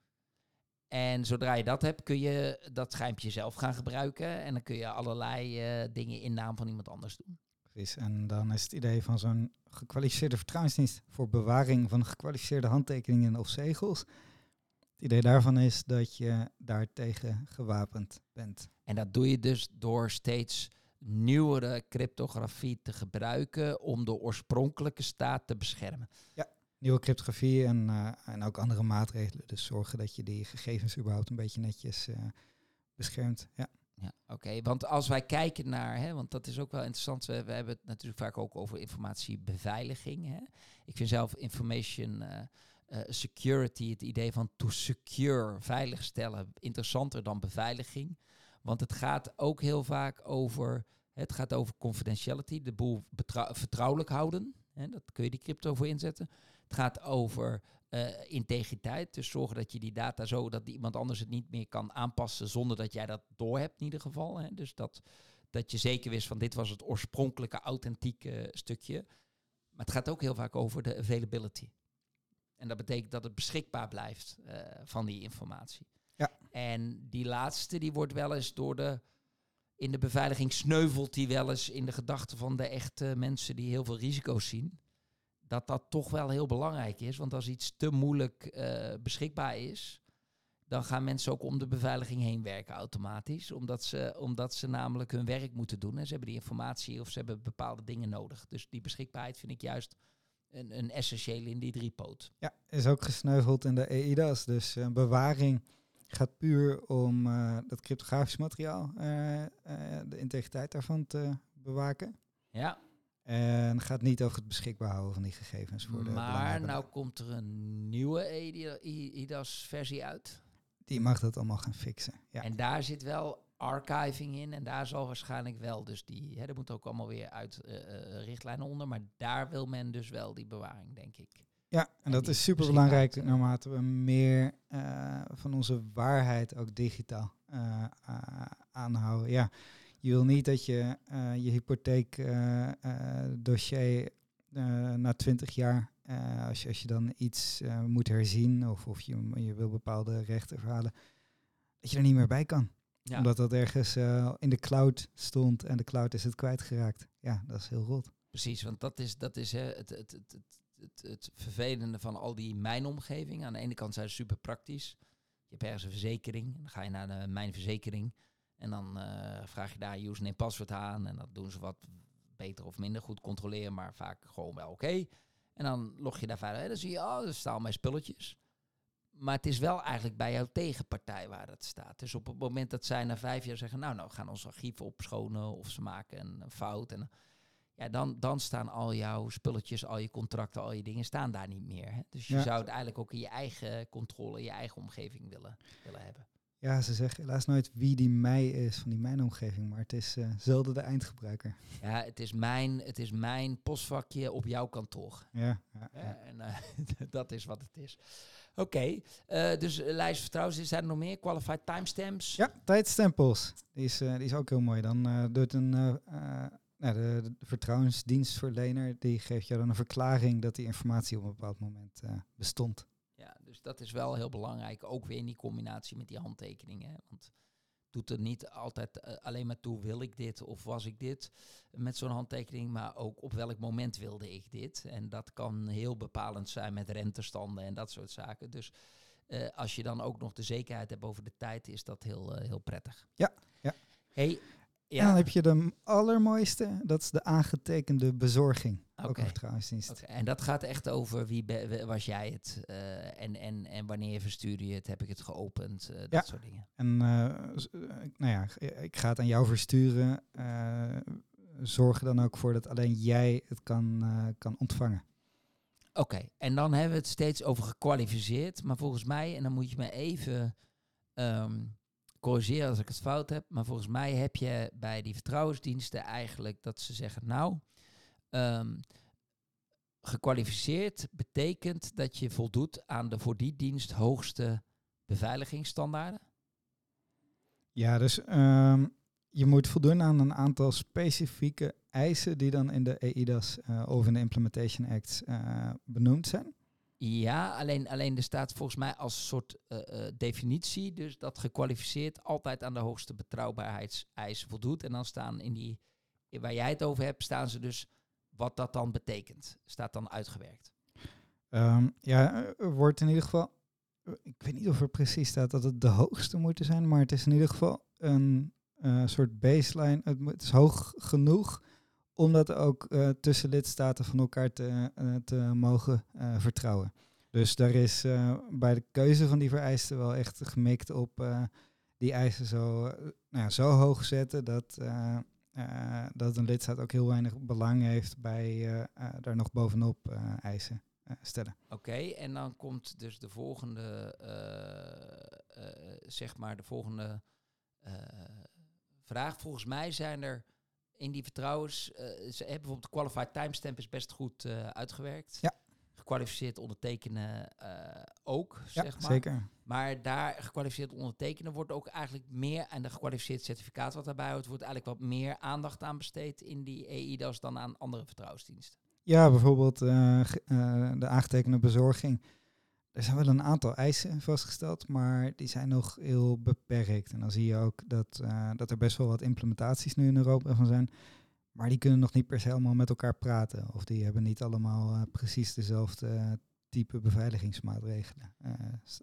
En zodra je dat hebt, kun je dat geheimpje zelf gaan gebruiken. En dan kun je allerlei dingen in naam van iemand anders doen. Precies, en dan is het idee van zo'n gekwalificeerde vertrouwensdienst voor bewaring van gekwalificeerde handtekeningen of zegels idee daarvan is dat je daartegen gewapend bent. En dat doe je dus door steeds nieuwere cryptografie te gebruiken om de oorspronkelijke staat te beschermen. Ja, nieuwe cryptografie en, uh, en ook andere maatregelen. Dus zorgen dat je die gegevens überhaupt een beetje netjes uh, beschermt. Ja. Ja, oké. Okay. Want als wij kijken naar, hè, want dat is ook wel interessant, we, we, hebben het natuurlijk vaak ook over informatiebeveiliging. Hè. Ik vind zelf information uh, uh, security, het idee van to secure, veiligstellen, interessanter dan beveiliging. Want het gaat ook heel vaak over, het gaat over confidentiality, de boel vertrouwelijk houden. Hè, dat kun je die crypto voor inzetten. Het gaat over uh, integriteit, dus zorgen dat je die data zo dat iemand anders het niet meer kan aanpassen zonder dat jij dat doorhebt in ieder geval. Hè. Dus dat, dat je zeker wist van dit was het oorspronkelijke authentieke stukje. Maar het gaat ook heel vaak over de availability. En dat betekent dat het beschikbaar blijft uh, van die informatie. Ja. En die laatste, die wordt wel eens door de... In de beveiliging sneuvelt die wel eens in de gedachten van de echte mensen die heel veel risico's zien. Dat dat toch wel heel belangrijk is. Want als iets te moeilijk uh, beschikbaar is, dan gaan mensen ook om de beveiliging heen werken automatisch. Omdat ze, omdat ze namelijk hun werk moeten doen. En ze hebben die informatie of ze hebben bepaalde dingen nodig. Dus die beschikbaarheid vind ik juist een, een essentiële in die driepoot. Ja, is ook gesneuveld in de EIDAS. Dus uh, bewaring gaat puur om uh, dat cryptografisch materiaal, uh, de integriteit daarvan te bewaken. Ja. En gaat niet over het beschikbaar houden van die gegevens voor de Maar nou komt er een nieuwe EIDAS-versie uit. Die mag dat allemaal gaan fixen. Ja. En daar zit wel archiving in. En daar zal waarschijnlijk wel dus die... Hè, er moet ook allemaal weer uit uh, uh, richtlijnen onder. Maar daar wil men dus wel die bewaring, denk ik. Ja, en, en dat is super belangrijk naarmate we meer uh, van onze waarheid ook digitaal aanhouden. Ja, je wil niet dat je je hypotheek dossier na twintig jaar eh, als, je, als je dan iets eh, moet herzien of, of je, je wil bepaalde rechten verhalen, dat je er niet meer bij kan. Ja. Omdat dat ergens eh, in de cloud stond en de cloud is het kwijtgeraakt. Ja, dat is heel rot. Precies, want dat is, dat is hè, het, het, het, het, het, vervelende van al die mijnomgevingen. Aan de ene kant zijn ze super praktisch. Je hebt ergens een verzekering, dan ga je naar de mijnverzekering. En dan eh, vraag je daar username en paswoord aan. En dat doen ze wat beter of minder goed controleren, maar vaak gewoon wel oké. En dan log je daar verder. En dan zie je, oh, er staan mijn spulletjes. Maar het is wel eigenlijk bij jouw tegenpartij waar dat staat. Dus op het moment dat zij na vijf jaar zeggen, nou, nou, we gaan ons archief opschonen of ze maken een, een fout. En ja, dan, dan staan al jouw spulletjes, al je contracten, al je dingen staan daar niet meer. Hè? Dus je Ja. zou het eigenlijk ook in je eigen controle, in je eigen omgeving willen, willen hebben. Ja, ze zeggen helaas nooit wie die mij is van die mijnomgeving, maar het is eh, zelden de eindgebruiker. Ja, het is mijn, het is mijn postvakje op jouw kantoor. Ja, ja, Ja, ja. en eh, dat is wat het is. Oké, eh, dus uh, lijst vertrouwens, zijn er nog meer? Qualified timestamps? ja tijdstempels. Die is, eh, die is ook heel mooi. Dan eh, doet een eh, eh, nou, de, de vertrouwensdienstverlener, die geeft jou dan een verklaring dat die informatie op een bepaald moment eh, bestond. Ja, dus dat is wel heel belangrijk. Ook weer in die combinatie met die handtekeningen. Want doet er niet altijd eh, alleen maar toe, wil ik dit of was ik dit met zo'n handtekening, maar ook op welk moment wilde ik dit. En dat kan heel bepalend zijn met rentestanden en dat soort zaken. Dus eh, als je dan ook nog de zekerheid hebt over de tijd, is dat heel, eh, heel prettig. Ja, ja. Hey, En dan heb je de allermooiste, dat is de aangetekende bezorging. Oké. en dat gaat echt over wie be- was jij het eh, en, en, en wanneer verstuurde je het, heb ik het geopend, eh, dat Ja. soort dingen. En eh, nou ja, ik ga het aan jou versturen. zorg er dan ook voor dat alleen jij het kan, kan ontvangen. Oké, en dan hebben we het steeds over gekwalificeerd. Maar volgens mij, en dan moet je me even ehm, corrigeren als ik het fout heb. Maar volgens mij heb je bij die vertrouwensdiensten eigenlijk dat ze zeggen, nou, ehm, gekwalificeerd betekent dat je voldoet aan de voor die dienst hoogste beveiligingsstandaarden. Ja, dus ehm, je moet voldoen aan een aantal specifieke eisen die dan in de EIDAS eh, of in de Implementation Acts eh, benoemd zijn. Ja, alleen, alleen er staat volgens mij als soort eh, eh, definitie, dus dat gekwalificeerd altijd aan de hoogste betrouwbaarheidseisen voldoet. En dan staan in die, waar jij het over hebt, staan ze dus wat dat dan betekent. Staat dan uitgewerkt. Ehm, ja, wordt in ieder geval, ik weet niet of er precies staat dat het de hoogste moeten zijn, maar het is in ieder geval een eh, soort baseline. Het is hoog genoeg om dat ook eh, tussen lidstaten van elkaar te, eh, mogen eh, vertrouwen. Dus daar is bij de keuze van die vereisten wel echt gemikt op die eisen zo, nou ja, zo hoog zetten dat, dat een lidstaat ook heel weinig belang heeft bij daar nog bovenop eisen stellen. Oké, en dan komt dus de volgende, zeg maar, de volgende vraag. Volgens mij zijn er in die vertrouwens, eh, ze hebben bijvoorbeeld de qualified timestamp is best goed eh, uitgewerkt. Ja. Gekwalificeerd ondertekenen eh, ook, Ja, zeg maar. zeker. Maar daar gekwalificeerd ondertekenen wordt ook eigenlijk meer, en de gekwalificeerd certificaat wat daarbij hoort, wordt eigenlijk wat meer aandacht aan besteed in die EIDAS dan aan andere vertrouwensdiensten. Ja, bijvoorbeeld de aangetekende bezorging. Er zijn wel een aantal eisen vastgesteld, maar die zijn nog heel beperkt. En dan zie je ook dat, eh, dat er best wel wat implementaties nu in Europa van zijn. Maar die kunnen nog niet per se allemaal met elkaar praten. Of die hebben niet allemaal eh, precies dezelfde eh, type beveiligingsmaatregelen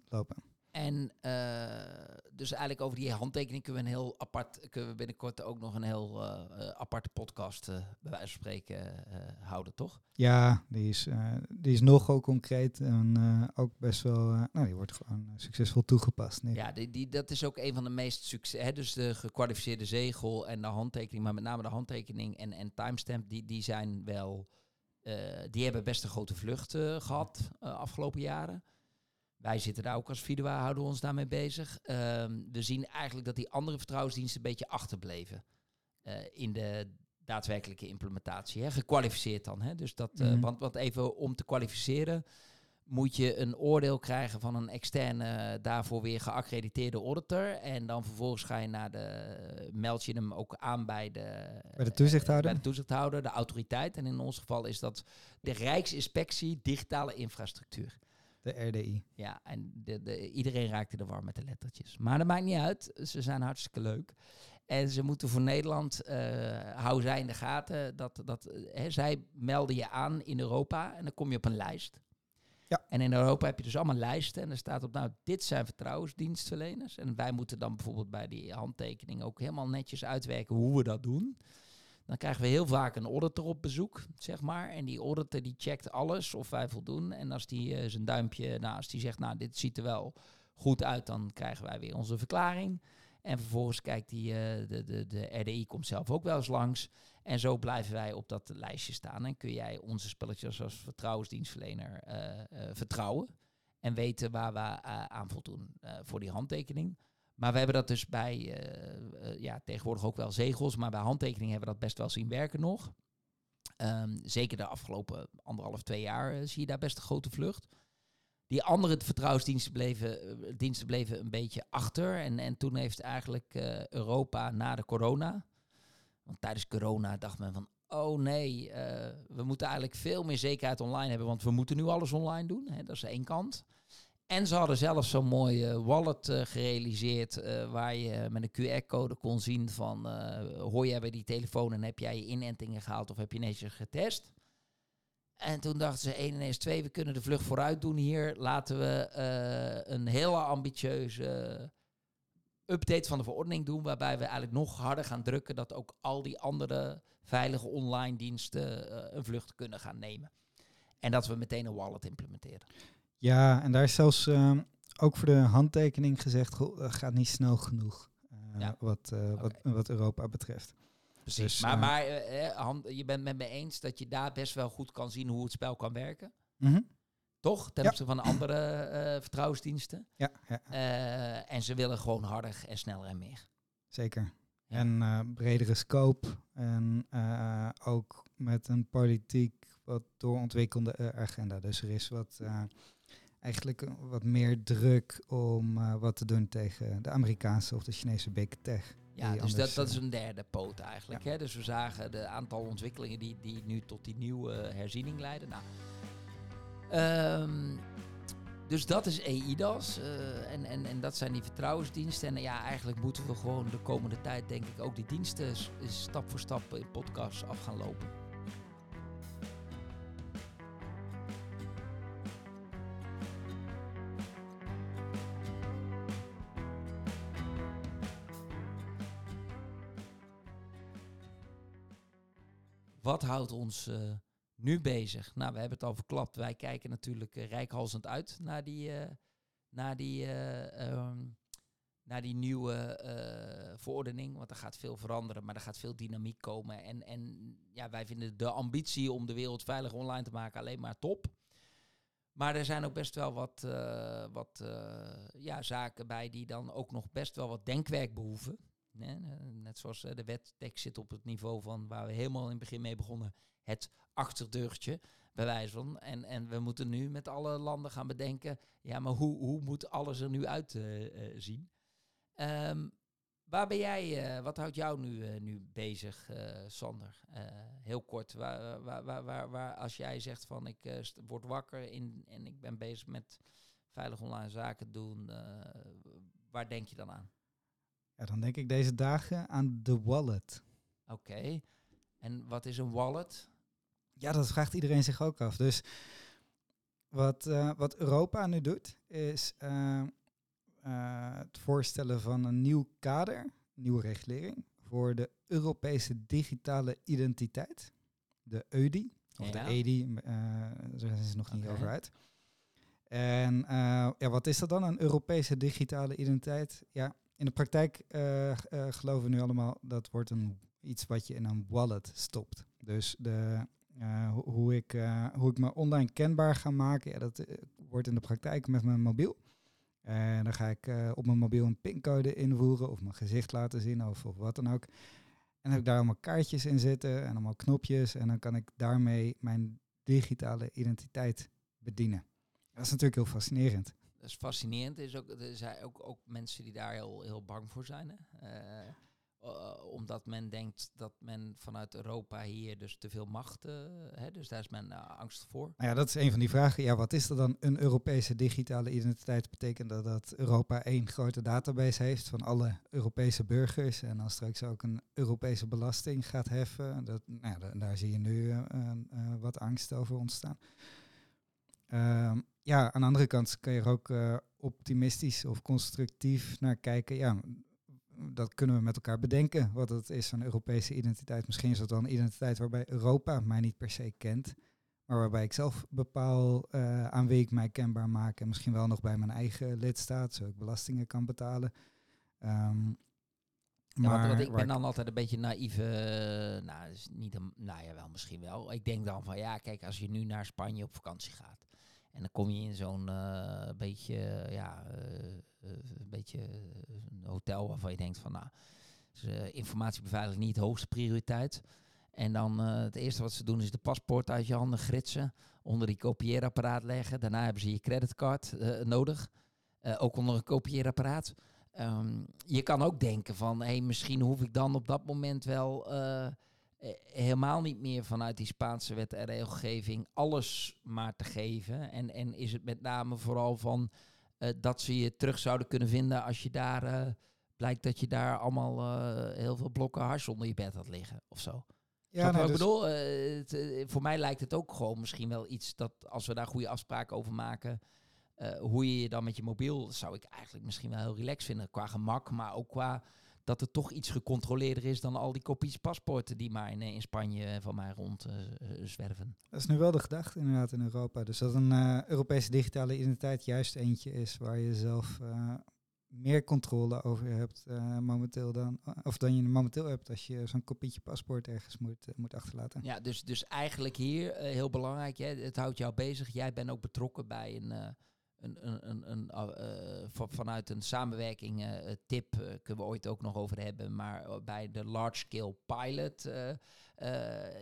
lopen. En eh, dus eigenlijk over die handtekening kunnen we een heel apart, kunnen we binnenkort ook nog een heel eh, aparte podcast bij wijze van spreken houden, toch? Ja, die is, die is nogal concreet en ook best wel, nou die wordt gewoon succesvol toegepast. Ja, die, die, dat is ook een van de meest succes. Hè, dus de gekwalificeerde zegel en de handtekening, maar met name de handtekening en, en timestamp, die, die zijn wel. die hebben best een grote vlucht eh, gehad uh, afgelopen jaren. Wij zitten daar ook als Vidua, houden we ons daarmee bezig. Um, we zien eigenlijk dat die andere vertrouwensdiensten een beetje achterbleven uh, in de daadwerkelijke implementatie. Hè? Gekwalificeerd dan. Hè? Dus dat, uh, mm -hmm. want, want even om te kwalificeren moet je een oordeel krijgen van een externe, daarvoor weer geaccrediteerde auditor. En dan vervolgens ga je naar de, meld je hem ook aan bij de, Bij de toezichthouder? bij de toezichthouder, de autoriteit. En in ons geval is dat de Rijksinspectie Digitale Infrastructuur. De RDI. Ja, en de, de, iedereen raakte er warm met de lettertjes. Maar dat maakt niet uit. Ze zijn hartstikke leuk. En ze moeten voor Nederland, uh, hou zij in de gaten, dat, dat hè, zij melden je aan in Europa en dan kom je op een lijst. Ja. En in Europa heb je dus allemaal lijsten en er staat op, nou, dit zijn vertrouwensdienstverleners. En wij moeten dan bijvoorbeeld bij die handtekening ook helemaal netjes uitwerken hoe we dat doen. Dan krijgen we heel vaak een auditor op bezoek, zeg maar. En die auditor die checkt alles of wij voldoen. En als die uh, zijn duimpje, als die zegt, nou, dit ziet er wel goed uit, dan krijgen wij weer onze verklaring. En vervolgens kijkt die, uh, de, de, de RDI komt zelf ook wel eens langs. En zo blijven wij op dat lijstje staan. En kun jij onze spelletjes als vertrouwensdienstverlener uh, vertrouwen. En weten waar we aan voldoen voor die handtekening. Maar we hebben dat dus bij, ja, tegenwoordig ook wel zegels. Maar bij handtekeningen hebben we dat best wel zien werken nog. Um, zeker de afgelopen anderhalf, twee jaar zie je daar best een grote vlucht. Die andere vertrouwensdiensten bleven, diensten bleven een beetje achter. En, en toen heeft eigenlijk Europa na de corona. Want tijdens corona dacht men van. Oh nee, we moeten eigenlijk veel meer zekerheid online hebben. Want we moeten nu alles online doen. Hè, dat is één kant. En ze hadden zelfs zo'n mooie wallet uh, gerealiseerd. waar je met een QR-code kon zien van. hoor jij bij die telefoon en heb jij je inentingen gehaald of heb je netjes getest? En toen dachten ze, 1 en 1 is 2, we kunnen de vlucht vooruit doen hier. Laten we een hele ambitieuze update van de verordening doen, waarbij we eigenlijk nog harder gaan drukken dat ook al die andere veilige online diensten een vlucht kunnen gaan nemen. En dat we meteen een wallet implementeren. Ja, en daar is zelfs uh, ook voor de handtekening gezegd, goh, gaat niet snel genoeg ja. wat, okay. wat, wat Europa betreft. Precies. Dus, maar maar uh, hand, je bent met me eens dat je daar best wel goed kan zien hoe het spel kan werken. Mm -hmm. Toch? Ten opzichte ja. van andere uh, vertrouwensdiensten. Ja. ja. Uh, en ze willen gewoon harder en sneller en meer. Zeker. En bredere scope. En ook met een politiek wat doorontwikkelde agenda. Dus er is wat eigenlijk wat meer druk om wat te doen tegen de Amerikaanse of de Chinese big tech. Ja, dus dat, dat is een derde poot eigenlijk. Ja. Hè? Dus we zagen de aantal ontwikkelingen die, die nu tot die nieuwe herziening leiden. Nou, um, dus dat is EIDAS uh, en, en, en dat zijn die vertrouwensdiensten. En ja, eigenlijk moeten we gewoon de komende tijd denk ik ook die diensten stap voor stap in podcasts af gaan lopen. Wat houdt ons uh, nu bezig? Nou, we hebben het al verklapt. Wij kijken natuurlijk uh, rijkhalsend uit naar die, uh, naar die, um, naar die nieuwe verordening. Want er gaat veel veranderen, maar er gaat veel dynamiek komen. En, en ja, wij vinden de ambitie om de wereld veilig online te maken alleen maar top. Maar er zijn ook best wel wat, wat ja, zaken bij die dan ook nog best wel wat denkwerk behoeven. Nee, net zoals de wettekst zit op het niveau van waar we helemaal in het begin mee begonnen. Het achterdeurtje, bij wijze van. En, en we moeten nu met alle landen gaan bedenken, ja, maar hoe, hoe moet alles er nu uit uh, uh? Um, waar ben jij, wat houdt jou nu, nu bezig, Sander? heel kort, waar, waar, waar, waar, waar, als jij zegt van ik word wakker in, en ik ben bezig met veilig online zaken doen, waar denk je dan aan? Ja, dan denk ik deze dagen aan de wallet. Oké. Okay. En wat is een wallet? Ja, dat vraagt iedereen zich ook af. Dus wat, uh, wat Europa nu doet, is uh, uh, het voorstellen van een nieuw kader, nieuwe regulering, voor de Europese digitale identiteit. De EUDI, of ja. de EDI, daar zijn ze nog niet okay. over uit. En ja, wat is dat dan, een Europese digitale identiteit? Ja, in de praktijk uh, uh, geloven we nu allemaal dat wordt een, iets wat je in een wallet stopt. Dus de, ho hoe, ik, hoe ik me online kenbaar ga maken, ja, dat wordt in de praktijk met mijn mobiel. En dan ga ik op mijn mobiel een pincode invoeren of mijn gezicht laten zien of, wat dan ook. En heb ik daar allemaal kaartjes in zitten en allemaal knopjes. En dan kan ik daarmee mijn digitale identiteit bedienen. Dat is natuurlijk heel fascinerend. Dat is fascinerend. Er, is ook, er zijn ook, ook mensen die daar heel, heel bang voor zijn. Hè? Uh, uh, omdat men denkt dat men vanuit Europa hier dus te veel macht, uh, hè, dus daar is men angst voor. Nou ja, dat is een van die vragen. Ja, wat is er dan een Europese digitale identiteit? Betekent dat dat Europa één grote database heeft van alle Europese burgers en dan straks ook een Europese belasting gaat heffen? Dat, nou ja, daar zie je nu wat angst over ontstaan. Ehm, ja, aan de andere kant kan je er ook optimistisch of constructief naar kijken. Ja, dat kunnen we met elkaar bedenken, wat het is, een Europese identiteit. Misschien is dat wel een identiteit waarbij Europa mij niet per se kent, maar waarbij ik zelf bepaal uh, aan wie ik mij kenbaar maak en misschien wel nog bij mijn eigen lidstaat, zodat ik belastingen kan betalen. Um, ja, maar wat, ik ben dan altijd een beetje naïef. Uh, nou, is niet een, nou ja, wel misschien wel. Ik denk dan van ja, kijk, als je nu naar Spanje op vakantie gaat. En dan kom je in zo'n uh, beetje, ja, uh, een beetje een hotel waarvan je denkt van, nou, is, informatiebeveiliging niet de hoogste prioriteit. En dan het eerste wat ze doen is de paspoort uit je handen gritsen, onder die kopieerapparaat leggen. Daarna hebben ze je creditcard nodig, ook onder een kopieerapparaat. Um, je kan ook denken van, hé, misschien hoef ik dan op dat moment wel eh, helemaal niet meer vanuit die Spaanse wet en regelgeving alles maar te geven. En, en is het met name vooral van uh, dat ze je terug zouden kunnen vinden als je daar uh, blijkt dat je daar allemaal heel veel blokken hars onder je bed had liggen of zo. Ja, nee, ik dus bedoel, het, voor mij lijkt het ook gewoon misschien wel iets dat als we daar goede afspraken over maken, hoe je je dan met je mobiel, zou ik eigenlijk misschien wel heel relaxed vinden qua gemak, maar ook qua dat het toch iets gecontroleerder is dan al die kopies paspoorten die maar in, in Spanje van mij rond uh, zwerven. Dat is nu wel de gedachte inderdaad in Europa. Dus dat een uh, Europese digitale identiteit juist eentje is waar je zelf uh, meer controle over hebt momenteel dan, of dan je momenteel hebt als je zo'n kopietje paspoort ergens moet, moet achterlaten. Ja, dus, dus eigenlijk hier heel belangrijk, hè, het houdt jou bezig. Jij bent ook betrokken bij een een, een, uh, vanuit een samenwerking uh, tip uh, kunnen we ooit ook nog over hebben. Maar bij de large scale pilot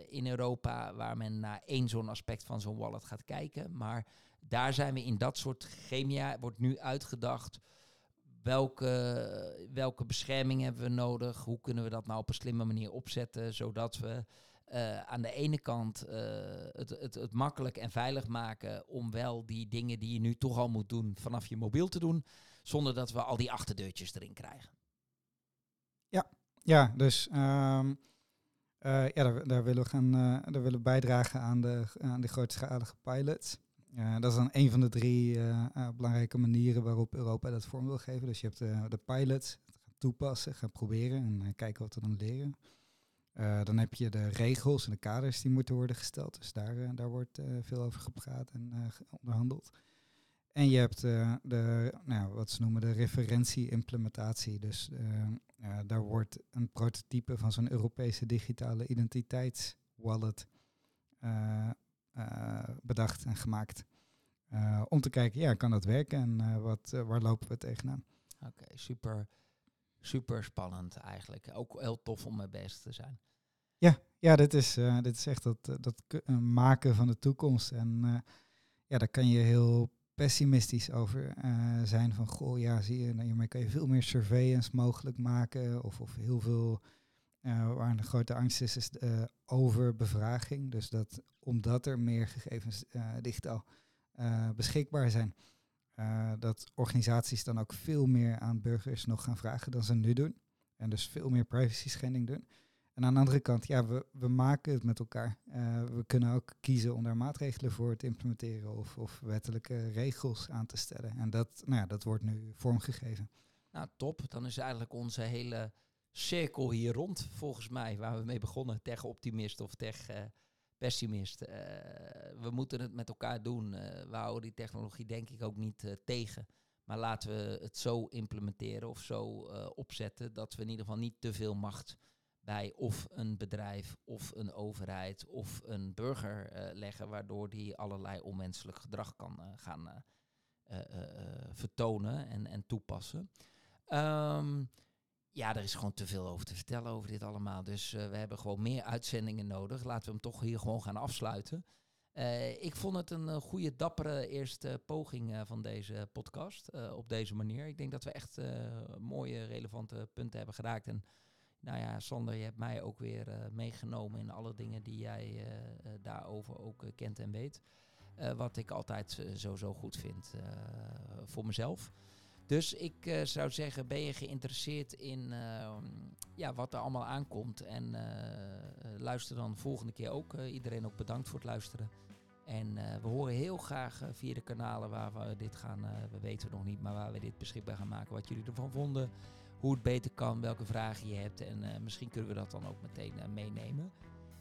in Europa, waar men naar één zo'n aspect van zo'n wallet gaat kijken. Maar daar zijn we in dat soort chemia, wordt nu uitgedacht. Welke, welke bescherming hebben we nodig? Hoe kunnen we dat nou op een slimme manier opzetten, zodat we uh, aan de ene kant uh, het, het, het makkelijk en veilig maken om wel die dingen die je nu toch al moet doen vanaf je mobiel te doen, zonder dat we al die achterdeurtjes erin krijgen. Ja, ja dus um, uh, ja, daar, daar, willen we gaan daar willen we bijdragen aan de, aan de grootschalige pilots. dat is dan een van de drie belangrijke manieren waarop Europa dat vorm wil geven. Dus je hebt de pilots, gaan toepassen, gaan proberen en kijken wat we dan leren. Uh, dan heb je de regels en de kaders die moeten worden gesteld. Dus daar, uh, daar wordt uh, veel over gepraat en onderhandeld. En je hebt de, nou, wat ze noemen de referentie-implementatie. Dus daar wordt een prototype van zo'n Europese digitale identiteitswallet bedacht en gemaakt. om te kijken, ja, kan dat werken en wat, waar lopen we tegenaan? Oké, super, super spannend eigenlijk. Ook heel tof om mee bezig te zijn. Ja, ja dit, is, uh, dit is echt dat, eh, dat uh, maken van de toekomst. En ja, daar kan je heel pessimistisch over zijn. Van, goh, ja, zie je, nou, hiermee kan je veel meer surveillance mogelijk maken. Of, of heel veel, waar een grote angst is, is overbevraging. Dus dat omdat er meer gegevens digitaal beschikbaar zijn, dat organisaties dan ook veel meer aan burgers nog gaan vragen dan ze nu doen. En dus veel meer privacy schending doen. En aan de andere kant, ja, we, we maken het met elkaar. Uh, we kunnen ook kiezen om daar maatregelen voor te implementeren of, of wettelijke regels aan te stellen. En dat, nou ja, dat wordt nu vormgegeven. Nou, top. Dan is eigenlijk onze hele cirkel hier rond, volgens mij, waar we mee begonnen. Tegen optimist of tegen uh, pessimist. Uh, we moeten het met elkaar doen. we houden die technologie denk ik ook niet tegen. Maar laten we het zo implementeren of zo opzetten dat we in ieder geval niet te veel macht bij of een bedrijf of een overheid of een burger leggen, waardoor die allerlei onmenselijk gedrag kan gaan vertonen en, en toepassen. Um, ja, er is gewoon te veel over te vertellen over dit allemaal. Dus we hebben gewoon meer uitzendingen nodig. Laten we hem toch hier gewoon gaan afsluiten. Eh, ik vond het een goede, dappere eerste poging van deze podcast op deze manier. Ik denk dat we echt mooie, relevante punten hebben geraakt. En nou ja, Sander, je hebt mij ook weer meegenomen in alle dingen die jij daarover ook kent en weet. wat ik altijd sowieso goed vind voor mezelf. Dus ik uh, zou zeggen, ben je geïnteresseerd in uh, ja, wat er allemaal aankomt? En uh, luister dan volgende keer ook. iedereen ook bedankt voor het luisteren. En we horen heel graag via de kanalen waar we dit gaan, we weten nog niet, maar waar we dit beschikbaar gaan maken. Wat jullie ervan vonden, hoe het beter kan, welke vragen je hebt. En misschien kunnen we dat dan ook meteen meenemen.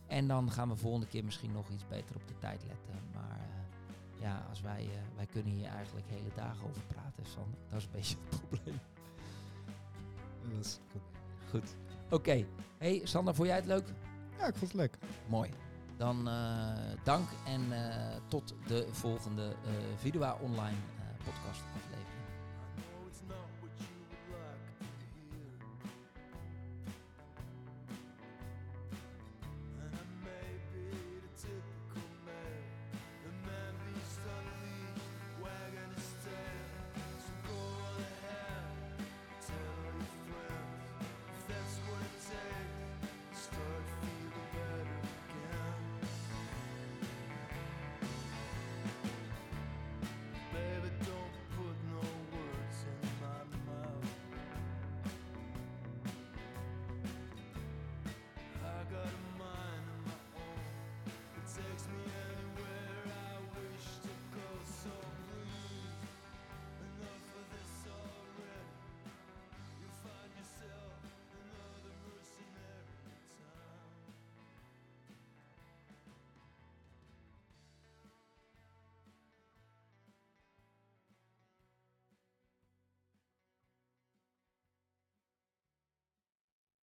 En dan gaan we volgende keer misschien nog iets beter op de tijd letten. Maar ja, als wij, uh, wij kunnen hier eigenlijk hele dagen over praten, Sander. Dat is een beetje het probleem. Dat is goed. Goed. Oké. Hey, Sander, vond jij het leuk? Ja, ik vond het leuk. Mooi. Dan uh, dank en uh, tot de volgende uh, Vidua Online podcast.